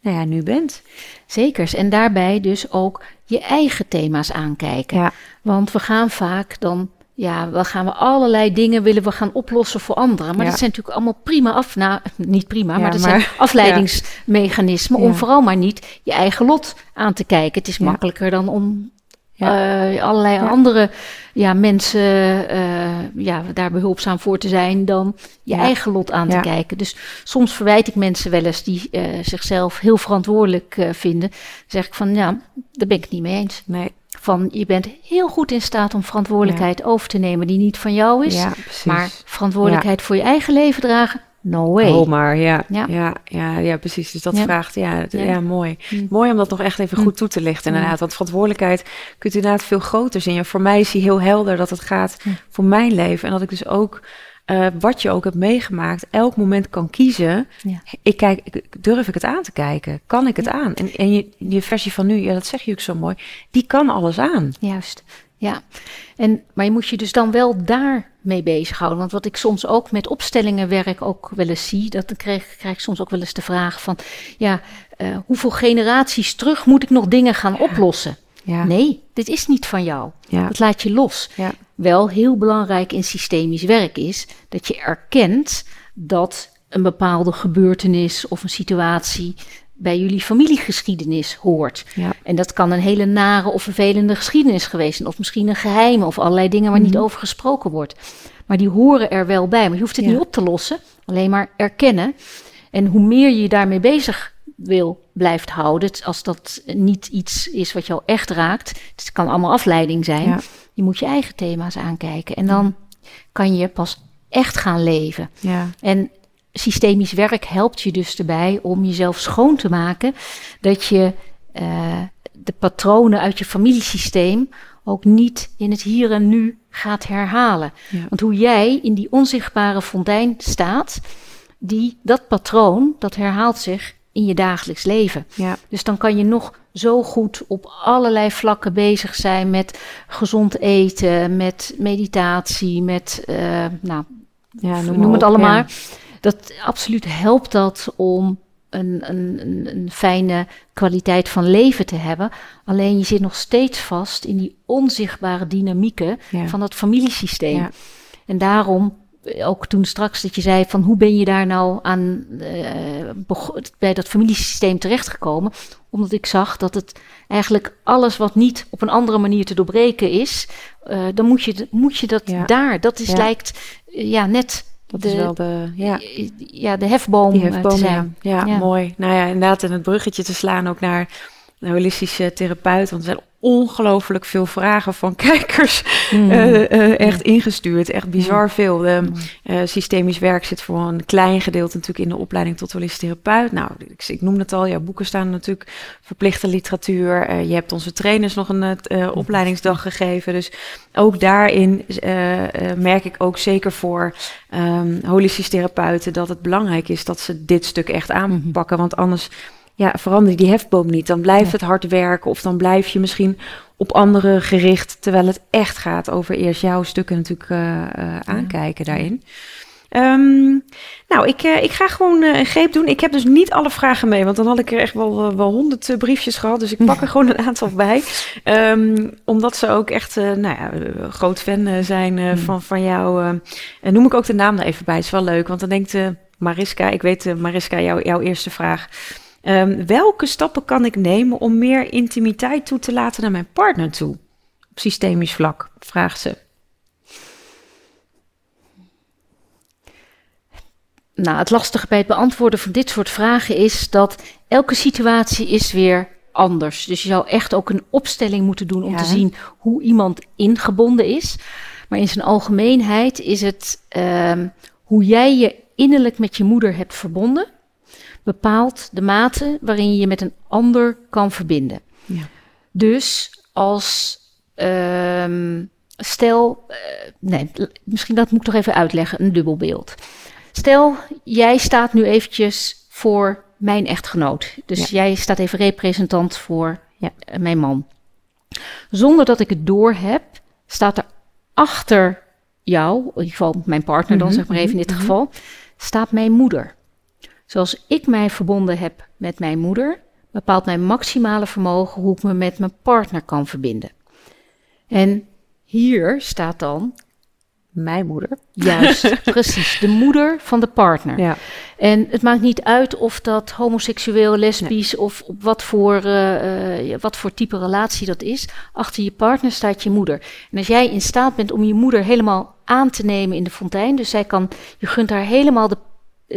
nou ja, nu bent. Zekers. En daarbij dus ook je eigen thema's aankijken. Ja. Want we gaan vaak dan, ja, we gaan we allerlei dingen willen we gaan oplossen voor anderen. Maar Ja. dat zijn natuurlijk allemaal prima af, nou, niet prima, Ja, maar dat maar- zijn afleidingsmechanismen om vooral maar niet je eigen lot aan te kijken. Het is makkelijker dan om Ja. eh, allerlei andere ja, mensen eh, ja, daar behulpzaam voor te zijn dan je eigen lot aan te kijken. Dus soms verwijt ik mensen wel eens die eh, zichzelf heel verantwoordelijk vinden. Dan zeg ik van, ja, daar ben ik het niet mee eens. Nee, Van, je bent heel goed in staat om verantwoordelijkheid over te nemen die niet van jou is. ja, maar verantwoordelijkheid voor je eigen leven dragen, no way. Oh, maar ja. Ja. Ja. Ja, precies. Dus dat vraagt, ja, Ja. mooi. Hm. Mooi om dat nog echt even Hm. goed toe te lichten, Ja. inderdaad. Want verantwoordelijkheid kunt inderdaad veel groter zien. En voor mij is die heel helder dat het gaat Hm. voor mijn leven. En dat ik dus ook, eh, wat je ook hebt meegemaakt, elk moment kan kiezen. Ja. Ik kijk, durf ik het aan te kijken? Kan ik het Ja. aan? En, en je, je versie van nu, ja, dat zeg je ook zo mooi, die kan alles aan. Juist, ja. En, maar je moet je dus dan wel daarmee bezighouden. Want wat ik soms ook met opstellingenwerk ook wel eens zie, dat krijg, krijg ik soms ook wel eens de vraag van, ja, eh, hoeveel generaties terug moet ik nog dingen gaan oplossen? Ja, Nee, dit is niet van jou. ja, Dat laat je los. ja, Wel heel belangrijk in systemisch werk is dat je erkent dat een bepaalde gebeurtenis of een situatie bij jullie familiegeschiedenis hoort. ja, En dat kan een hele nare of vervelende geschiedenis geweest zijn. Of misschien een geheime of allerlei dingen waar niet Mhm. over gesproken wordt. Maar die horen er wel bij. Maar je hoeft het Ja. niet op te lossen. Alleen maar erkennen. En hoe meer je je daarmee bezig wil blijft houden. Als dat niet iets is wat jou echt raakt. Het kan allemaal afleiding zijn. Ja. Je moet je eigen thema's aankijken. En dan kan je pas echt gaan leven. ja, En systemisch werk helpt je dus erbij om jezelf schoon te maken. Dat je eh, de patronen uit je familiesysteem ook niet in het hier en nu gaat herhalen. Ja. Want hoe jij in die onzichtbare fontein staat, die, dat patroon, dat herhaalt zich in je dagelijks leven. ja, Dus dan kan je nog zo goed op allerlei vlakken bezig zijn met gezond eten, met meditatie, met, eh, nou, ja noem, het allemaal. ja. Dat absoluut helpt dat om een, een, een, fijne kwaliteit van leven te hebben. Alleen je zit nog steeds vast in die onzichtbare dynamieken Ja. van dat familiesysteem. En daarom, ook toen straks dat je zei van hoe ben je daar nou aan bego- bij dat familiesysteem terechtgekomen? Omdat ik zag dat het eigenlijk alles wat niet op een andere manier te doorbreken is, eh, dan moet je, moet je dat Ja. daar. Dat is Ja. lijkt eh, ja net Dat de, is wel de, ja. ja, de hefboom, te zijn. ja. Ja. mooi. Nou ja, inderdaad, en het bruggetje te slaan ook naar holistische therapeut, want er zijn ongelooflijk veel vragen van kijkers mm. uh, uh, echt ingestuurd. Echt bizar veel. De, uh, systemisch werk zit voor een klein gedeelte natuurlijk in de opleiding tot holistisch therapeut. Nou, ik, ik noem het al, jouw boeken staan natuurlijk verplichte literatuur. je hebt onze trainers nog een opleidingsdag gegeven. Dus ook daarin merk ik ook zeker voor um, holistisch therapeuten dat het belangrijk is dat ze dit stuk echt aanpakken. Want anders ja, verander die hefboom niet. Dan blijft het hard werken of dan blijf je misschien op anderen gericht, terwijl het echt gaat over eerst jouw stukken natuurlijk uh, uh, aankijken daarin. Um, nou, ik, uh, ik ga gewoon een greep doen. Ik heb dus niet alle vragen mee, want dan had ik er echt wel wel honderd briefjes gehad. Dus ik pak er gewoon een aantal bij. Um, omdat ze ook echt, nou ja, groot fan zijn van, van jou. en noem ik ook de naam er even bij. Het is wel leuk, want dan denkt Mariska, ik weet Mariska, jou, jouw eerste vraag. Um, welke stappen kan ik nemen om meer intimiteit toe te laten naar mijn partner toe? Op systemisch vlak, vraagt ze. Nou, het lastige bij het beantwoorden van dit soort vragen is dat elke situatie is weer anders. Dus je zou echt ook een opstelling moeten doen om te zien hoe iemand ingebonden is. Maar in zijn algemeenheid is het um, hoe jij je innerlijk met je moeder hebt verbonden bepaalt de mate waarin je je met een ander kan verbinden. Ja. Dus als um, stel, uh, nee, misschien dat moet ik toch even uitleggen, een dubbelbeeld. Stel, jij staat nu eventjes voor mijn echtgenoot. Dus jij staat even representant voor ja, mijn man. Zonder dat ik het door heb, staat er achter jou, in ieder geval mijn partner dan, mhm, zeg maar even in dit mhm. geval, staat mijn moeder. Zoals ik mij verbonden heb met mijn moeder, bepaalt mijn maximale vermogen hoe ik me met mijn partner kan verbinden. En hier staat dan mijn moeder. Juist, precies. De moeder van de partner. Ja. En het maakt niet uit of dat homoseksueel, lesbisch of op wat voor, uh, wat voor type relatie dat is. Achter je partner staat je moeder. En als jij in staat bent om je moeder helemaal aan te nemen in de fontein, dus zij kan, je gunt haar helemaal de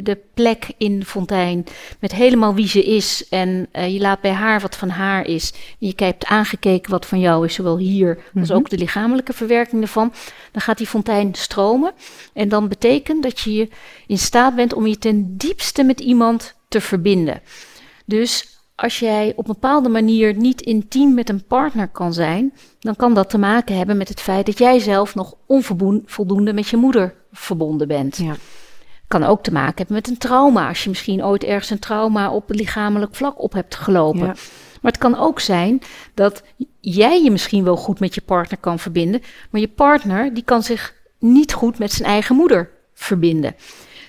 de plek in de fontein met helemaal wie ze is. En uh, je laat bij haar wat van haar is. En je hebt aangekeken wat van jou is, zowel hier als mhm. ook de lichamelijke verwerking ervan. Dan gaat die fontein stromen. En dan betekent dat je in staat bent om je ten diepste met iemand te verbinden. Dus als jij op een bepaalde manier niet intiem met een partner kan zijn, dan kan dat te maken hebben met het feit dat jij zelf nog onvoldoende met je moeder verbonden bent. Ja kan ook te maken hebben met een trauma. Als je misschien ooit ergens een trauma op lichamelijk vlak op hebt gelopen. Maar het kan ook zijn dat jij je misschien wel goed met je partner kan verbinden. Maar je partner die kan zich niet goed met zijn eigen moeder verbinden.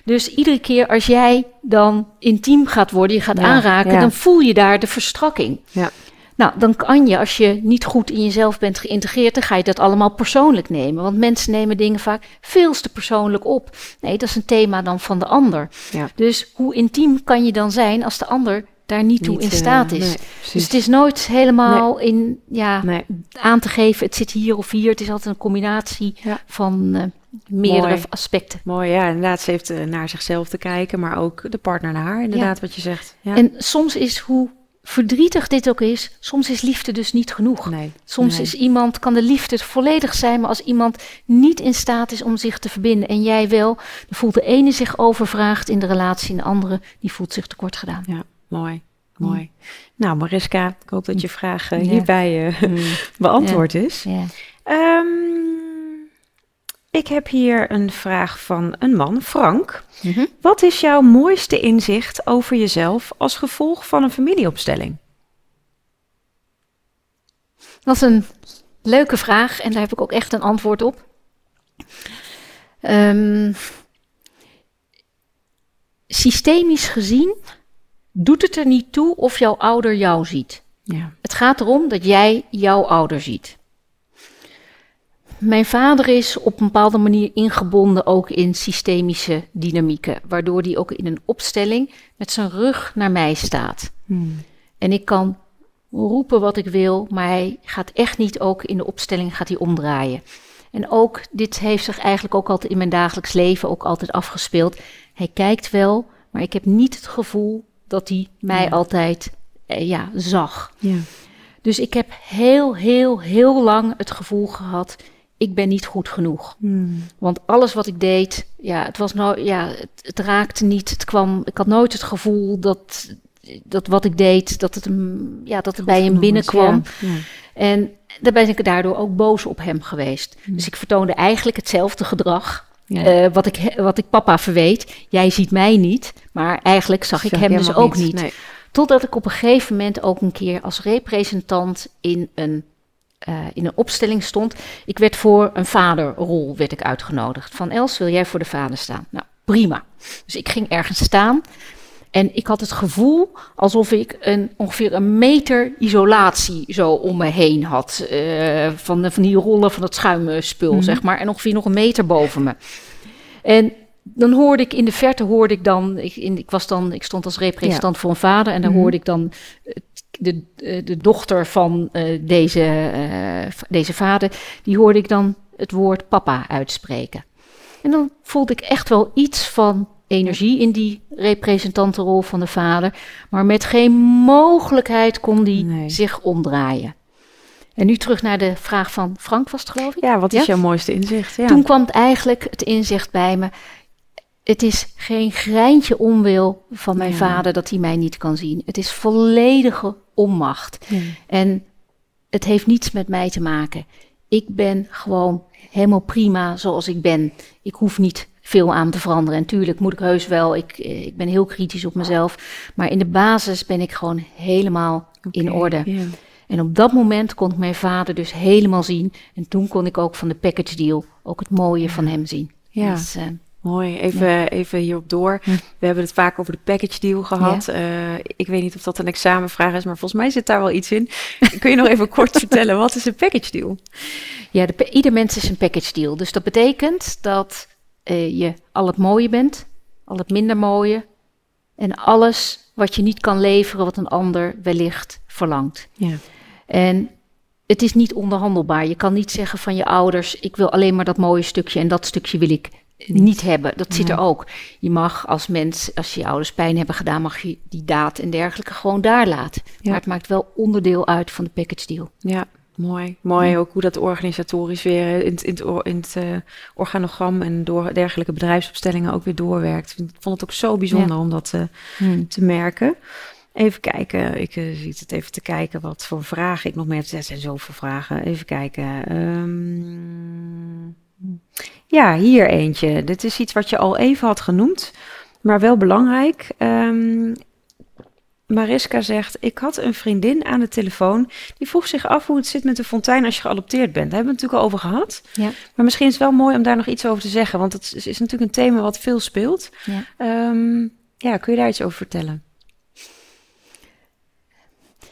Dus iedere keer als jij dan intiem gaat worden, je gaat aanraken, dan voel je daar de verstrakking. Ja. Nou, dan kan je, als je niet goed in jezelf bent geïntegreerd, dan ga je dat allemaal persoonlijk nemen. Want mensen nemen dingen vaak veel te persoonlijk op. Nee, dat is een thema dan van de ander. Ja. Dus hoe intiem kan je dan zijn als de ander daar niet toe in staat is? dus het is nooit helemaal in, ja, aan te geven, het zit hier of hier. Het is altijd een combinatie van uh, meerdere aspecten. Mooi, ja, inderdaad. Ze heeft uh, naar zichzelf te kijken, maar ook de partner naar haar, inderdaad, wat je zegt. En soms is hoe verdrietig dit ook is, soms is liefde dus niet genoeg. Nee, soms is iemand, kan de liefde volledig zijn, maar als iemand niet in staat is om zich te verbinden en jij wel, dan voelt de ene zich overvraagd in de relatie en de andere die voelt zich tekort gedaan. Ja, mooi. Mooi. Nou, Mariska, ik hoop dat je vraag uh, hierbij uh, mm. beantwoord is. Ja. Um, ik heb hier een vraag van een man, Frank. Mhm. Wat is jouw mooiste inzicht over jezelf als gevolg van een familieopstelling? Dat is een leuke vraag en daar heb ik ook echt een antwoord op. Um, systemisch gezien doet het er niet toe of jouw ouder jou ziet. Ja. Het gaat erom dat jij jouw ouder ziet. Mijn vader is op een bepaalde manier ingebonden ook in systemische dynamieken, waardoor hij ook in een opstelling met zijn rug naar mij staat. Hmm. En ik kan roepen wat ik wil, maar hij gaat echt niet ook in de opstelling gaat hij omdraaien. En ook dit heeft zich eigenlijk ook altijd in mijn dagelijks leven ook altijd afgespeeld. Hij kijkt wel, maar ik heb niet het gevoel dat hij mij altijd eh, ja, zag. Ja. Dus ik heb heel, heel, heel lang het gevoel gehad, ik ben niet goed genoeg. Hmm. Want alles wat ik deed, ja, het was nou, ja, het, het raakte niet. Het kwam, ik had nooit het gevoel dat, dat wat ik deed, dat het, hem, ja, dat het bij hem binnenkwam. ja. Ja. En daar ben ik daardoor ook boos op hem geweest. Hmm. Dus ik vertoonde eigenlijk hetzelfde gedrag. Ja. eh, wat, ik, wat ik papa verweet. Jij ziet mij niet, maar eigenlijk zag ik hem dus ook niet. Nee. Totdat ik op een gegeven moment ook een keer als representant in een, eh, in een opstelling stond. Ik werd voor een vaderrol werd ik uitgenodigd. Van Els, wil jij voor de vader staan? Nou, prima. Dus ik ging ergens staan. En ik had het gevoel alsof ik een, ongeveer een meter isolatie zo om me heen had. eh, van, de- van die rollen van het schuimspul, Mhm. zeg maar. En ongeveer nog een meter boven me. En dan hoorde ik in de verte, hoorde ik dan, ik, in, ik, was dan, ik stond als representant voor een vader. En dan Mhm. hoorde ik dan de, eh, de dochter van eh, deze, eh, deze vader, die hoorde ik dan het woord papa uitspreken. En dan voelde ik echt wel iets van energie in die representantenrol van de vader. Maar met geen mogelijkheid kon die Nee. zich omdraaien. En nu terug naar de vraag van Frank was het geloof ik? Ja, wat is Ja? jouw mooiste inzicht? Ja. Toen kwam het eigenlijk het inzicht bij me. Het is geen greintje onwil van mijn Ja. vader dat hij mij niet kan zien. Het is volledige onmacht. Ja. En het heeft niets met mij te maken. Ik ben gewoon helemaal prima zoals ik ben. Ik hoef niet veel aan te veranderen. En tuurlijk moet ik heus wel. Ik, eh, ik ben heel kritisch op mezelf. Maar in de basis ben ik gewoon helemaal in orde. En op dat moment kon ik mijn vader dus helemaal zien. En toen kon ik ook van de package deal ook het mooie van hem zien. Ja. Dus, Mooi, even, even hierop door. Hm. We hebben het vaak over de package deal gehad. Eh, ik weet niet of dat een examenvraag is, maar volgens mij zit daar wel iets in. Kun je nog even kort vertellen, wat is een package deal? ja, de, ieder mens is een package deal. Dus dat betekent dat eh, je al het mooie bent, al het minder mooie. En alles wat je niet kan leveren, wat een ander wellicht verlangt. Ja. En het is niet onderhandelbaar. Je kan niet zeggen van je ouders: ik wil alleen maar dat mooie stukje en dat stukje wil ik niet, hebben. Dat zit er ook. Je mag als mens, als je ouders pijn hebben gedaan, mag je die daad en dergelijke gewoon daar laten. Ja. Maar het maakt wel onderdeel uit van de package deal. Ja, mooi. Mooi ook hoe dat organisatorisch weer in, het- in in het eh, organogram en door dergelijke bedrijfsopstellingen ook weer doorwerkt. Ik vond het ook zo bijzonder om dat te, te merken. Even kijken, ik eh, zit het even te kijken wat voor vragen ik nog meer heb. Er zijn zoveel vragen. Even kijken. Ehm, ja, hier eentje. Dit is iets wat je al even had genoemd, maar wel belangrijk. Ehm, Mariska zegt: Ik had een vriendin aan de telefoon die vroeg zich af hoe het zit met de fontein als je geadopteerd bent. Daar hebben we het natuurlijk al over gehad. Ja. Maar misschien is het wel mooi om daar nog iets over te zeggen, want het is, is natuurlijk een thema wat veel speelt. Ja. Ehm, ja, kun je daar iets over vertellen?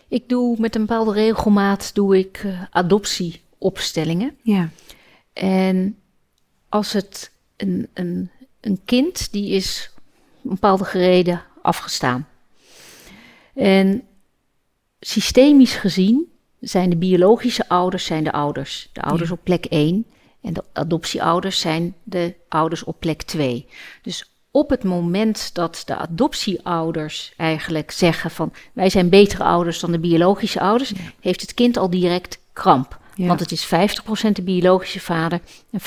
Ik doe met een bepaalde regelmaat doe ik eh, adoptieopstellingen. Ja. En als het een, een, een kind die is om een bepaalde gereden afgestaan. En systemisch gezien zijn de biologische ouders zijn de ouders. De ouders Ja. op plek 1 en de adoptieouders zijn de ouders op plek 2. Dus op het moment dat de adoptieouders eigenlijk zeggen van wij zijn betere ouders dan de biologische ouders, heeft het kind al direct kramp. Ja. Want het is 50% de biologische vader en 50%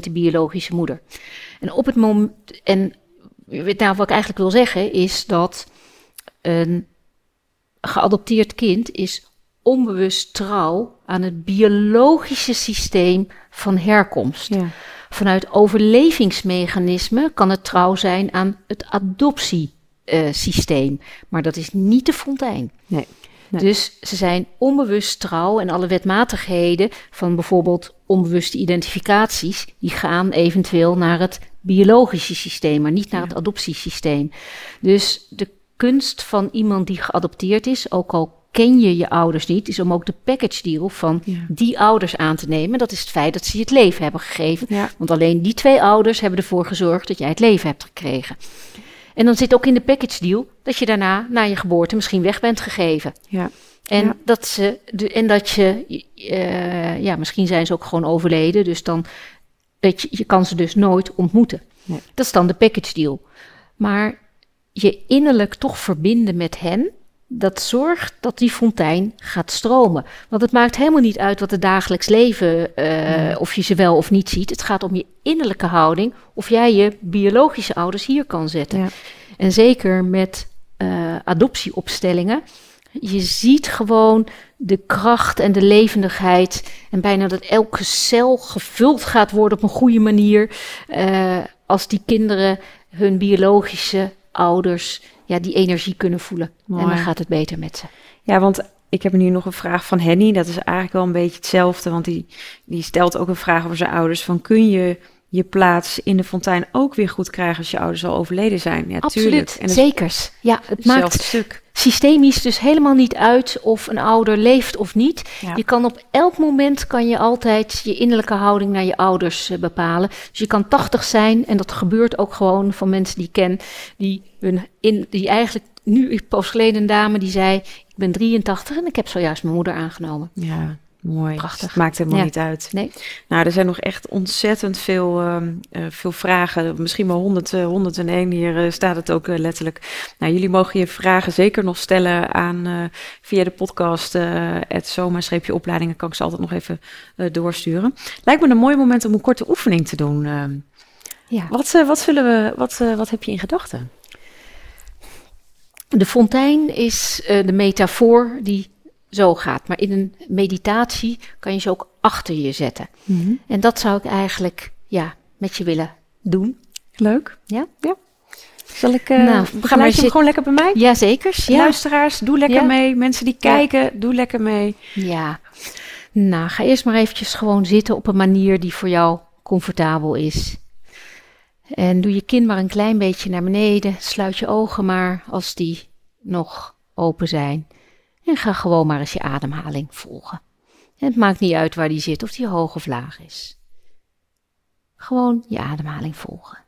de biologische moeder. En op het moment. En nou, wat ik eigenlijk wil zeggen is dat een geadopteerd kind is onbewust trouw aan het biologische systeem van herkomst. Ja. Vanuit overlevingsmechanismen kan het trouw zijn aan het adoptiesysteem. maar dat is niet de fontein. Nee. Nee. Dus ze zijn onbewust trouw en alle wetmatigheden van bijvoorbeeld onbewuste identificaties, die gaan eventueel naar het biologische systeem, maar niet naar Ja. het adoptiesysteem. Dus de kunst van iemand die geadopteerd is, ook al ken je je ouders niet, is om ook de package deal van Ja. die ouders aan te nemen. Dat is het feit dat ze je het leven hebben gegeven. Ja. Want alleen die twee ouders hebben ervoor gezorgd dat jij het leven hebt gekregen. En dan zit ook in de package deal dat je daarna, na je geboorte, misschien weg bent gegeven. Ja. En, Ja. dat, ze, de, en dat je, eh, ja, misschien zijn ze ook gewoon overleden, dus dan, weet je, je kan ze dus nooit ontmoeten. Nee. Dat is dan de package deal. Maar je innerlijk toch verbinden met hen, dat zorgt dat die fontein gaat stromen. Want het maakt helemaal niet uit wat het dagelijks leven, uh, of je ze wel of niet ziet. Het gaat om je innerlijke houding, of jij je biologische ouders hier kan zetten. Ja. En zeker met uh, adoptieopstellingen. Je ziet gewoon de kracht en de levendigheid. En bijna dat elke cel gevuld gaat worden op een goede manier. Uh, als die kinderen hun biologische ouders ja, die energie kunnen voelen. En dan gaat het beter met ze. Ja, want ik heb nu nog een vraag van Henny. Dat is eigenlijk wel een beetje hetzelfde. Want die, die stelt ook een vraag over zijn ouders. Van kun je je plaats in de fontein ook weer goed krijgen als je ouders al overleden zijn? Ja, Absoluut, en zekers. Ja, het maakt stuk. systemisch dus helemaal niet uit of een ouder leeft of niet. Je kan op elk moment kan je altijd je innerlijke houding naar je ouders uh, bepalen. Dus je kan 80 zijn en dat gebeurt ook gewoon van mensen die ik ken, die, hun in, die eigenlijk nu pas geleden een dame die zei: Ik ben 83 en ik heb zojuist mijn moeder aangenomen. Ja, Mooi. Prachtig. Maakt helemaal niet uit. Nee. Nou, er zijn nog echt ontzettend veel, uh, veel vragen. Misschien wel 100, uh, 101. Hier uh, staat het ook eh, letterlijk. Nou, jullie mogen je vragen zeker nog stellen aan via de podcast. het soma-opleidingen kan ik ze altijd nog even doorsturen. Lijkt me een mooi moment om een korte oefening te doen. Ehm. ja. Wat, wat, zullen we, wat, wat heb je in gedachten? De fontein is de metafoor die zo gaat. Maar in een meditatie kan je ze ook achter je zetten. Mhm. En dat zou ik eigenlijk ja, met je willen doen. Leuk. Ja? Ja. Zal ik, uh, nou, ga maar gewoon lekker bij mij? Jazeker. Ja. Luisteraars, doe lekker mee. Mensen die kijken, doe lekker mee. Ja. Nou, ga eerst maar eventjes gewoon zitten op een manier die voor jou comfortabel is. En doe je kin maar een klein beetje naar beneden. Sluit je ogen maar als die nog open zijn. En ga gewoon maar eens je ademhaling volgen. het maakt niet uit waar die zit, of die hoog of laag is. Gewoon je ademhaling volgen.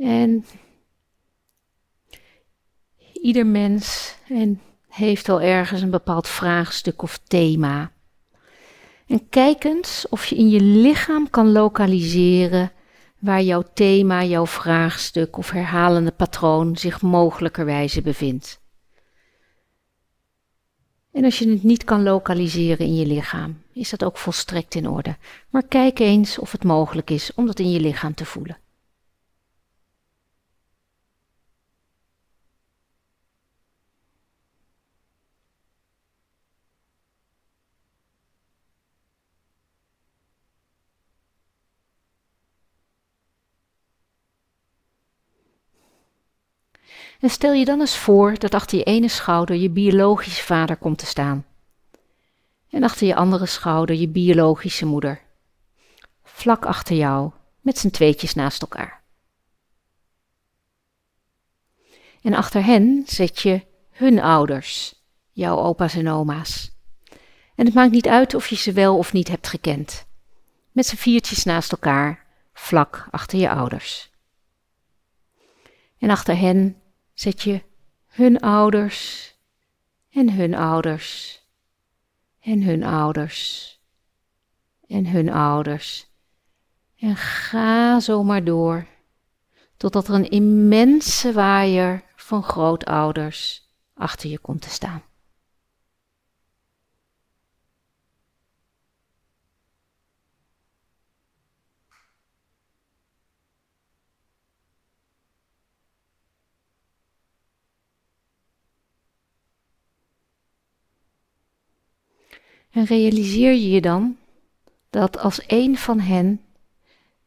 En ieder mens en heeft al ergens een bepaald vraagstuk of thema. En kijk eens of je in je lichaam kan lokaliseren waar jouw thema, jouw vraagstuk of herhalende patroon zich mogelijkerwijze bevindt. En als je het niet kan lokaliseren in je lichaam, is dat ook volstrekt in orde. Maar kijk eens of het mogelijk is om dat in je lichaam te voelen. En stel je dan eens voor dat achter je ene schouder je biologische vader komt te staan. En achter je andere schouder je biologische moeder. Vlak achter jou, met z'n tweetjes naast elkaar. En achter hen zet je hun ouders, jouw opa's en oma's. En het maakt niet uit of je ze wel of niet hebt gekend. Met z'n viertjes naast elkaar, vlak achter je ouders. En achter hen zet je hun ouders en hun ouders en hun ouders en hun ouders. En ga zo maar door totdat er een immense waaier van grootouders achter je komt te staan. En realiseer je je dan dat als een van hen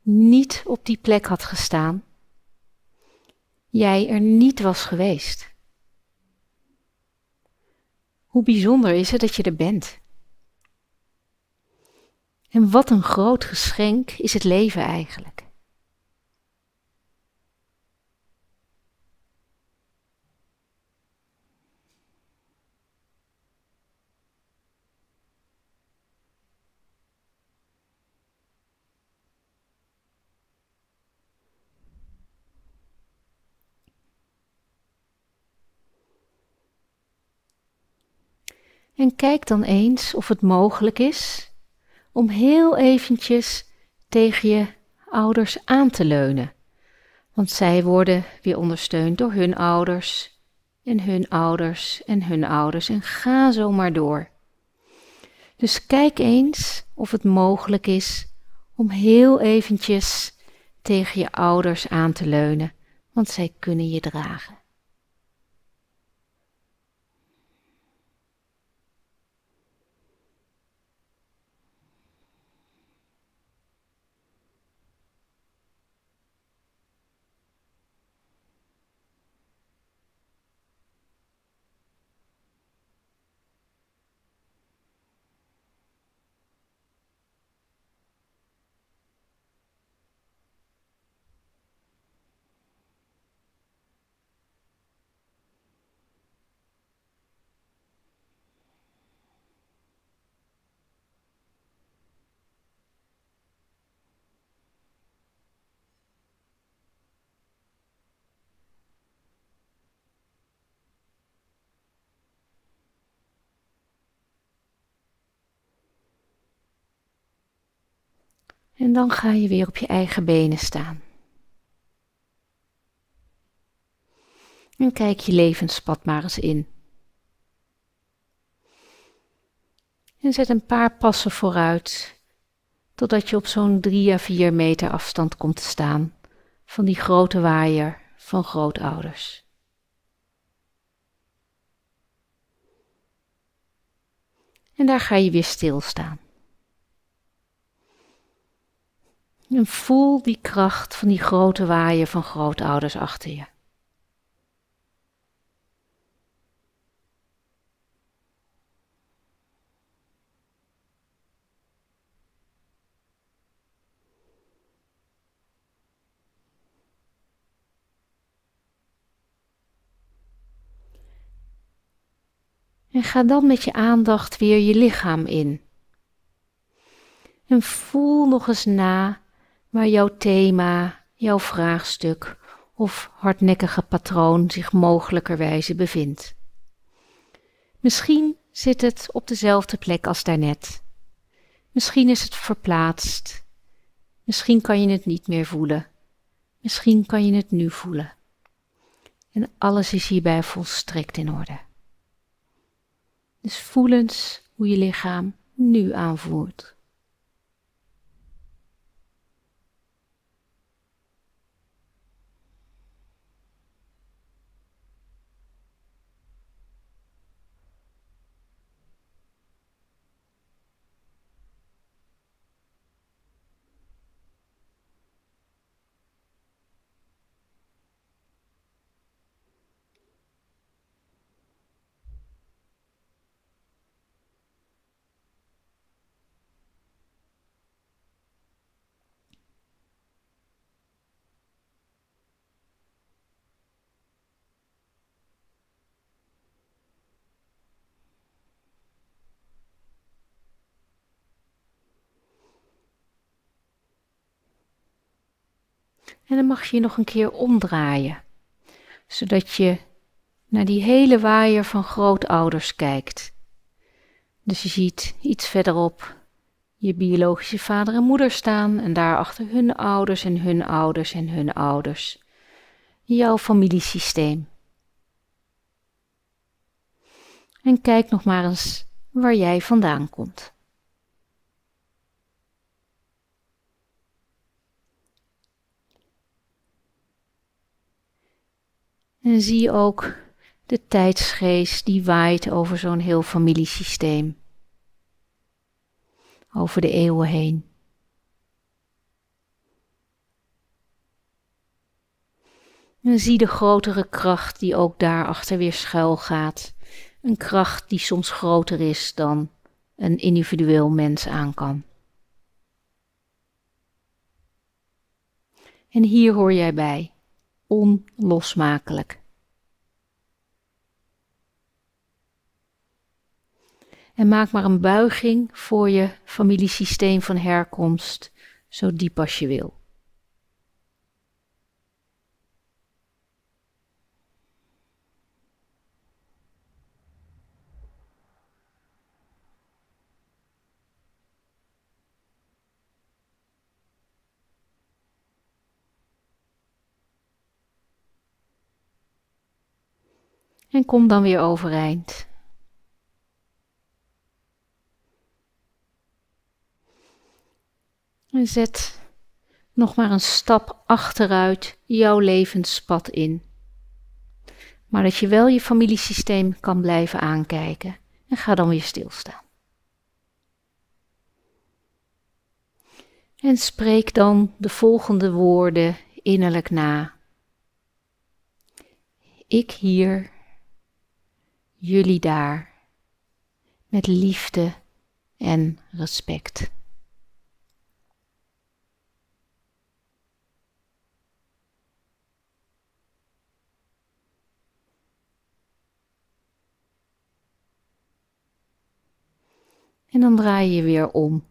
niet op die plek had gestaan, jij er niet was geweest. Hoe bijzonder is het dat je er bent? En wat een groot geschenk is het leven eigenlijk. En kijk dan eens of het mogelijk is om heel eventjes tegen je ouders aan te leunen. Want zij worden weer ondersteund door hun ouders en hun ouders en hun ouders en ga zo maar door. Dus kijk eens of het mogelijk is om heel eventjes tegen je ouders aan te leunen, want zij kunnen je dragen. En dan ga je weer op je eigen benen staan. En kijk je levenspad maar eens in. En zet een paar passen vooruit, totdat je op zo'n drie à vier meter afstand komt te staan van die grote waaier van grootouders. En daar ga je weer stilstaan. En voel die kracht van die grote waaier van grootouders achter je. En ga dan met je aandacht weer je lichaam in. En voel nog eens na waar jouw thema, jouw vraagstuk of hardnekkige patroon zich mogelijkerwijze bevindt. Misschien zit het op dezelfde plek als daarnet. Misschien is het verplaatst. Misschien kan je het niet meer voelen. Misschien kan je het nu voelen. En alles is hierbij volstrekt in orde. Dus voel eens hoe je lichaam nu aanvoelt. En dan mag je je nog een keer omdraaien, zodat je naar die hele waaier van grootouders kijkt. Dus je ziet iets verderop je biologische vader en moeder staan en daarachter hun ouders en hun ouders en hun ouders. Jouw familiesysteem. En kijk nog maar eens waar jij vandaan komt. En zie ook de tijdsgeest die waait over zo'n heel familiesysteem. Over de eeuwen heen. En zie de grotere kracht die ook daarachter weer schuil gaat. Een kracht die soms groter is dan een individueel mens aan kan. En hier hoor jij bij onlosmakelijk. En maak maar een buiging voor je familiesysteem van herkomst, zo diep als je wil. En kom dan weer overeind. En zet nog maar een stap achteruit jouw levenspad in. Maar dat je wel je familiesysteem kan blijven aankijken. En ga dan weer stilstaan. En spreek dan de volgende woorden innerlijk na. Ik hier, jullie daar, met liefde en respect. En dan draai je weer om,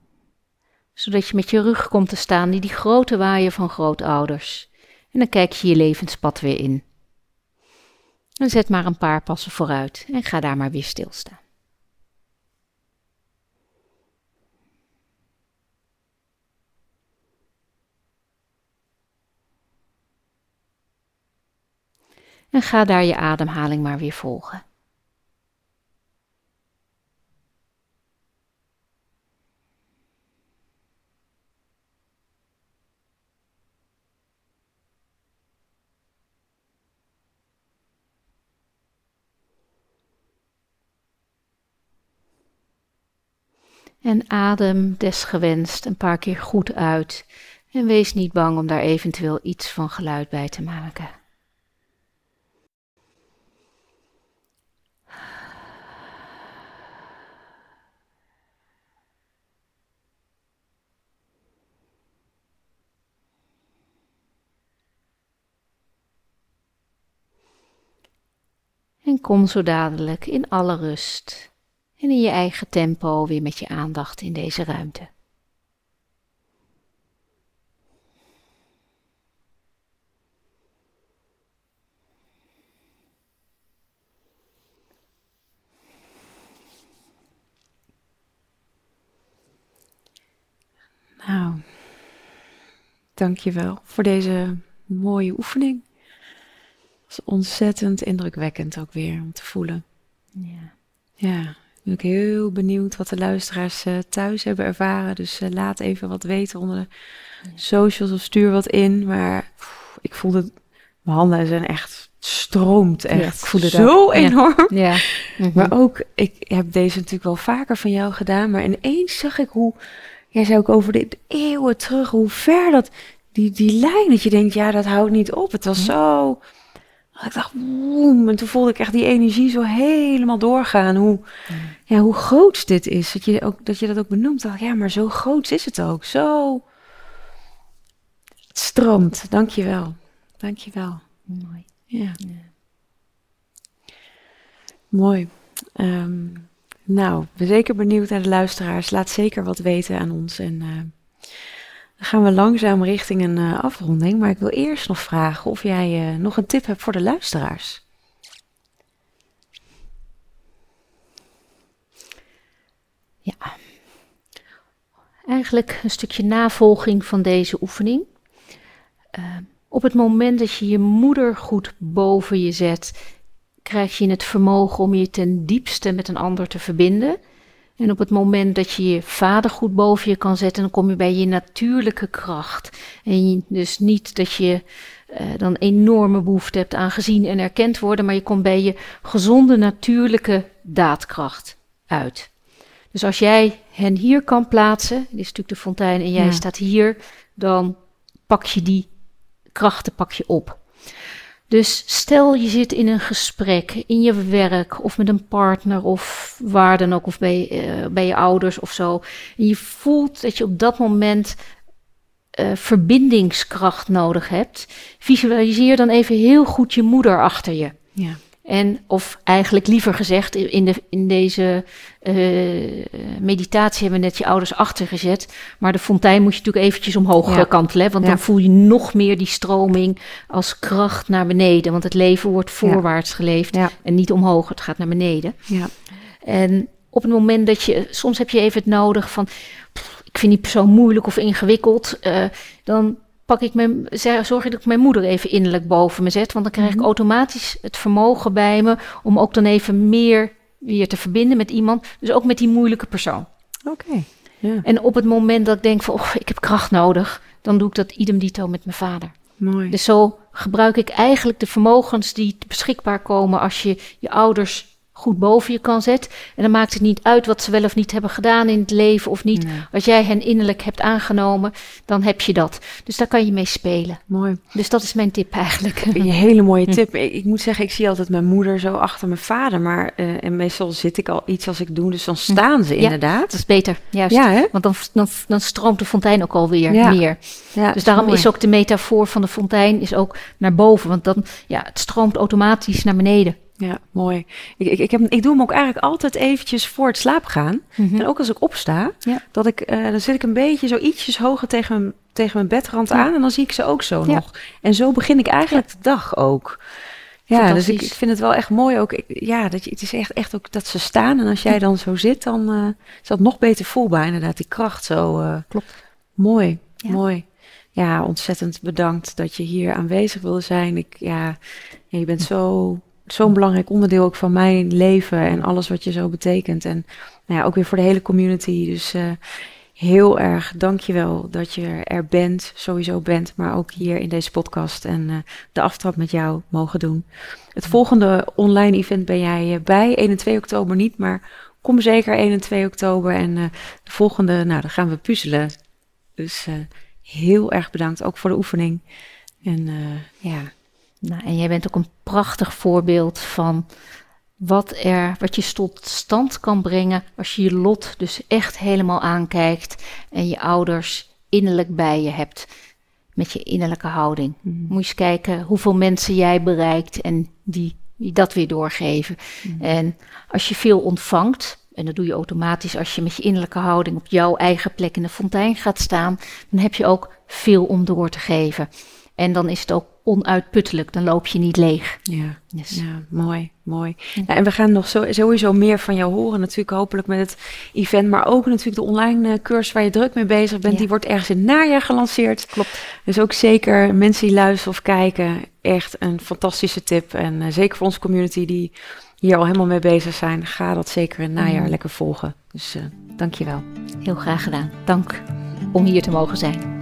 zodat je met je rug komt te staan die die grote waaier van grootouders. En dan kijk je je levenspad weer in. En zet maar een paar passen vooruit en ga daar maar weer stilstaan. En ga daar je ademhaling maar weer volgen. En adem desgewenst een paar keer goed uit. En wees niet bang om daar eventueel iets van geluid bij te maken. En kom zo dadelijk in alle rust en in je eigen tempo weer met je aandacht in deze ruimte. Nou, dankjewel voor deze mooie oefening. Het was ontzettend indrukwekkend ook weer om te voelen. Ja. Ja, ben ik heel benieuwd wat de luisteraars uh, thuis hebben ervaren. Dus uh, laat even wat weten onder de socials of stuur wat in. Maar pff, ik voelde, mijn handen zijn echt stroomt echt. Ja, ik voel het zo ook. enorm. Ja. ja. Mm -hmm. Maar ook, ik heb deze natuurlijk wel vaker van jou gedaan. Maar ineens zag ik hoe, jij zei ook over de eeuwen terug, hoe ver dat, die, die lijn, dat je denkt, ja, dat houdt niet op. Het was mm -hmm. zo ik dacht, woem, en toen voelde ik echt die energie zo helemaal doorgaan. Hoe, ja. ja hoe groot dit is. Dat je, ook, dat je dat ook benoemt. Dacht, ja, maar zo groot is het ook. Zo. Het stroomt. Dank je wel. Dank je wel. Mooi. Ja. ja. Mooi. Um, nou, ben zeker benieuwd naar de luisteraars. Laat zeker wat weten aan ons. En uh, gaan we langzaam richting een uh, afronding. Maar ik wil eerst nog vragen of jij uh, nog een tip hebt voor de luisteraars. Ja, eigenlijk een stukje navolging van deze oefening. Uh, op het moment dat je je moeder goed boven je zet, krijg je het vermogen om je ten diepste met een ander te verbinden. En op het moment dat je je vader goed boven je kan zetten, dan kom je bij je natuurlijke kracht. En dus niet dat je uh, dan enorme behoefte hebt aan gezien en erkend worden, maar je komt bij je gezonde natuurlijke daadkracht uit. Dus als jij hen hier kan plaatsen, dit is natuurlijk de fontein en jij ja. staat hier, dan pak je die krachten pak je op. Dus stel je zit in een gesprek, in je werk of met een partner of waar dan ook, of bij, bij je ouders of zo. En je voelt dat je op dat moment uh, verbindingskracht nodig hebt. Visualiseer dan even heel goed je moeder achter je. Ja. En, of eigenlijk liever gezegd, in, de, in deze uh, meditatie hebben we net je ouders achtergezet. Maar de fontein moet je natuurlijk eventjes omhoog ja. kantelen. Want ja. dan voel je nog meer die stroming als kracht naar beneden. Want het leven wordt voorwaarts ja. geleefd en niet omhoog. Het gaat naar beneden. En op het moment dat je, soms heb je even het nodig van, pff, ik vind die persoon moeilijk of ingewikkeld. Uh, dan pak ik mijn, zorg ik dat ik mijn moeder even innerlijk boven me zet. Want dan krijg ik mhm. automatisch het vermogen bij me om ook dan even meer weer te verbinden met iemand. Dus ook met die moeilijke persoon. Oké. ja. En op het moment dat ik denk van, oh, ik heb kracht nodig, dan doe ik dat idem dito met mijn vader. Mooi. Dus zo gebruik ik eigenlijk de vermogens die beschikbaar komen als je je ouders goed boven je kan zetten. En dan maakt het niet uit wat ze wel of niet hebben gedaan in het leven of niet. Als jij hen innerlijk hebt aangenomen, dan heb je dat. Dus daar kan je mee spelen. Mooi. Dus dat is mijn tip eigenlijk. Een hele mooie tip. Ik, moet zeggen, ik zie altijd mijn moeder zo achter mijn vader. Maar uh, en meestal zit ik al iets als ik doe, dus dan staan ze inderdaad. dat is beter. Juist. Ja, hè? Want dan, dan, dan stroomt de fontein ook alweer ja. meer. Ja, dus daarom is ook de metafoor van de fontein is ook naar boven. Want dan, ja, het stroomt automatisch naar beneden. Ja, mooi. Ik, ik, ik, heb, ik doe hem ook eigenlijk altijd eventjes voor het slaap gaan. Mhm. En ook als ik opsta, dat ik, uh, dan zit ik een beetje zo ietsjes hoger tegen mijn, tegen mijn bedrand aan. En dan zie ik ze ook zo nog. En zo begin ik eigenlijk de dag ook. Ja, dus ik, ik, vind het wel echt mooi ook. ja, dat je, het is echt, echt ook dat ze staan. En als jij dan zo zit, dan uh, is dat nog beter voelbaar. Inderdaad, die kracht zo. Uh, Klopt. Mooi, mooi. Ja, ontzettend bedankt dat je hier aanwezig wilde zijn. Ik, ja, je bent zo zo'n belangrijk onderdeel ook van mijn leven en alles wat je zo betekent. En nou ja, ook weer voor de hele community. Dus uh, heel erg dankjewel dat je er bent, sowieso bent, maar ook hier in deze podcast en uh, de aftrap met jou mogen doen. Het volgende online event ben jij uh, bij, 1 en 2 oktober niet, maar kom zeker 1 en 2 oktober. En de volgende, nou, dan gaan we puzzelen. Dus heel erg bedankt ook voor de oefening. En ja, nou, en jij bent ook een prachtig voorbeeld van wat, er, wat je tot stand kan brengen als je je lot dus echt helemaal aankijkt en je ouders innerlijk bij je hebt met je innerlijke houding. Mm. Moet je eens kijken hoeveel mensen jij bereikt en die, die dat weer doorgeven. Mm. En als je veel ontvangt, en dat doe je automatisch als je met je innerlijke houding op jouw eigen plek in de fontein gaat staan, dan heb je ook veel om door te geven. En dan is het ook onuitputtelijk, dan loop je niet leeg. Ja, ja mooi, mooi. Ja, en we gaan nog zo, sowieso meer van jou horen, natuurlijk hopelijk met het event, maar ook natuurlijk de online uh, cursus waar je druk mee bezig bent. Die wordt ergens in het najaar gelanceerd. Klopt. Dus ook zeker mensen die luisteren of kijken, echt een fantastische tip. En uh, zeker voor onze community die hier al helemaal mee bezig zijn, ga dat zeker in het najaar mm. lekker volgen. Dus uh, dank je wel. Heel graag gedaan. Dank om hier te mogen zijn.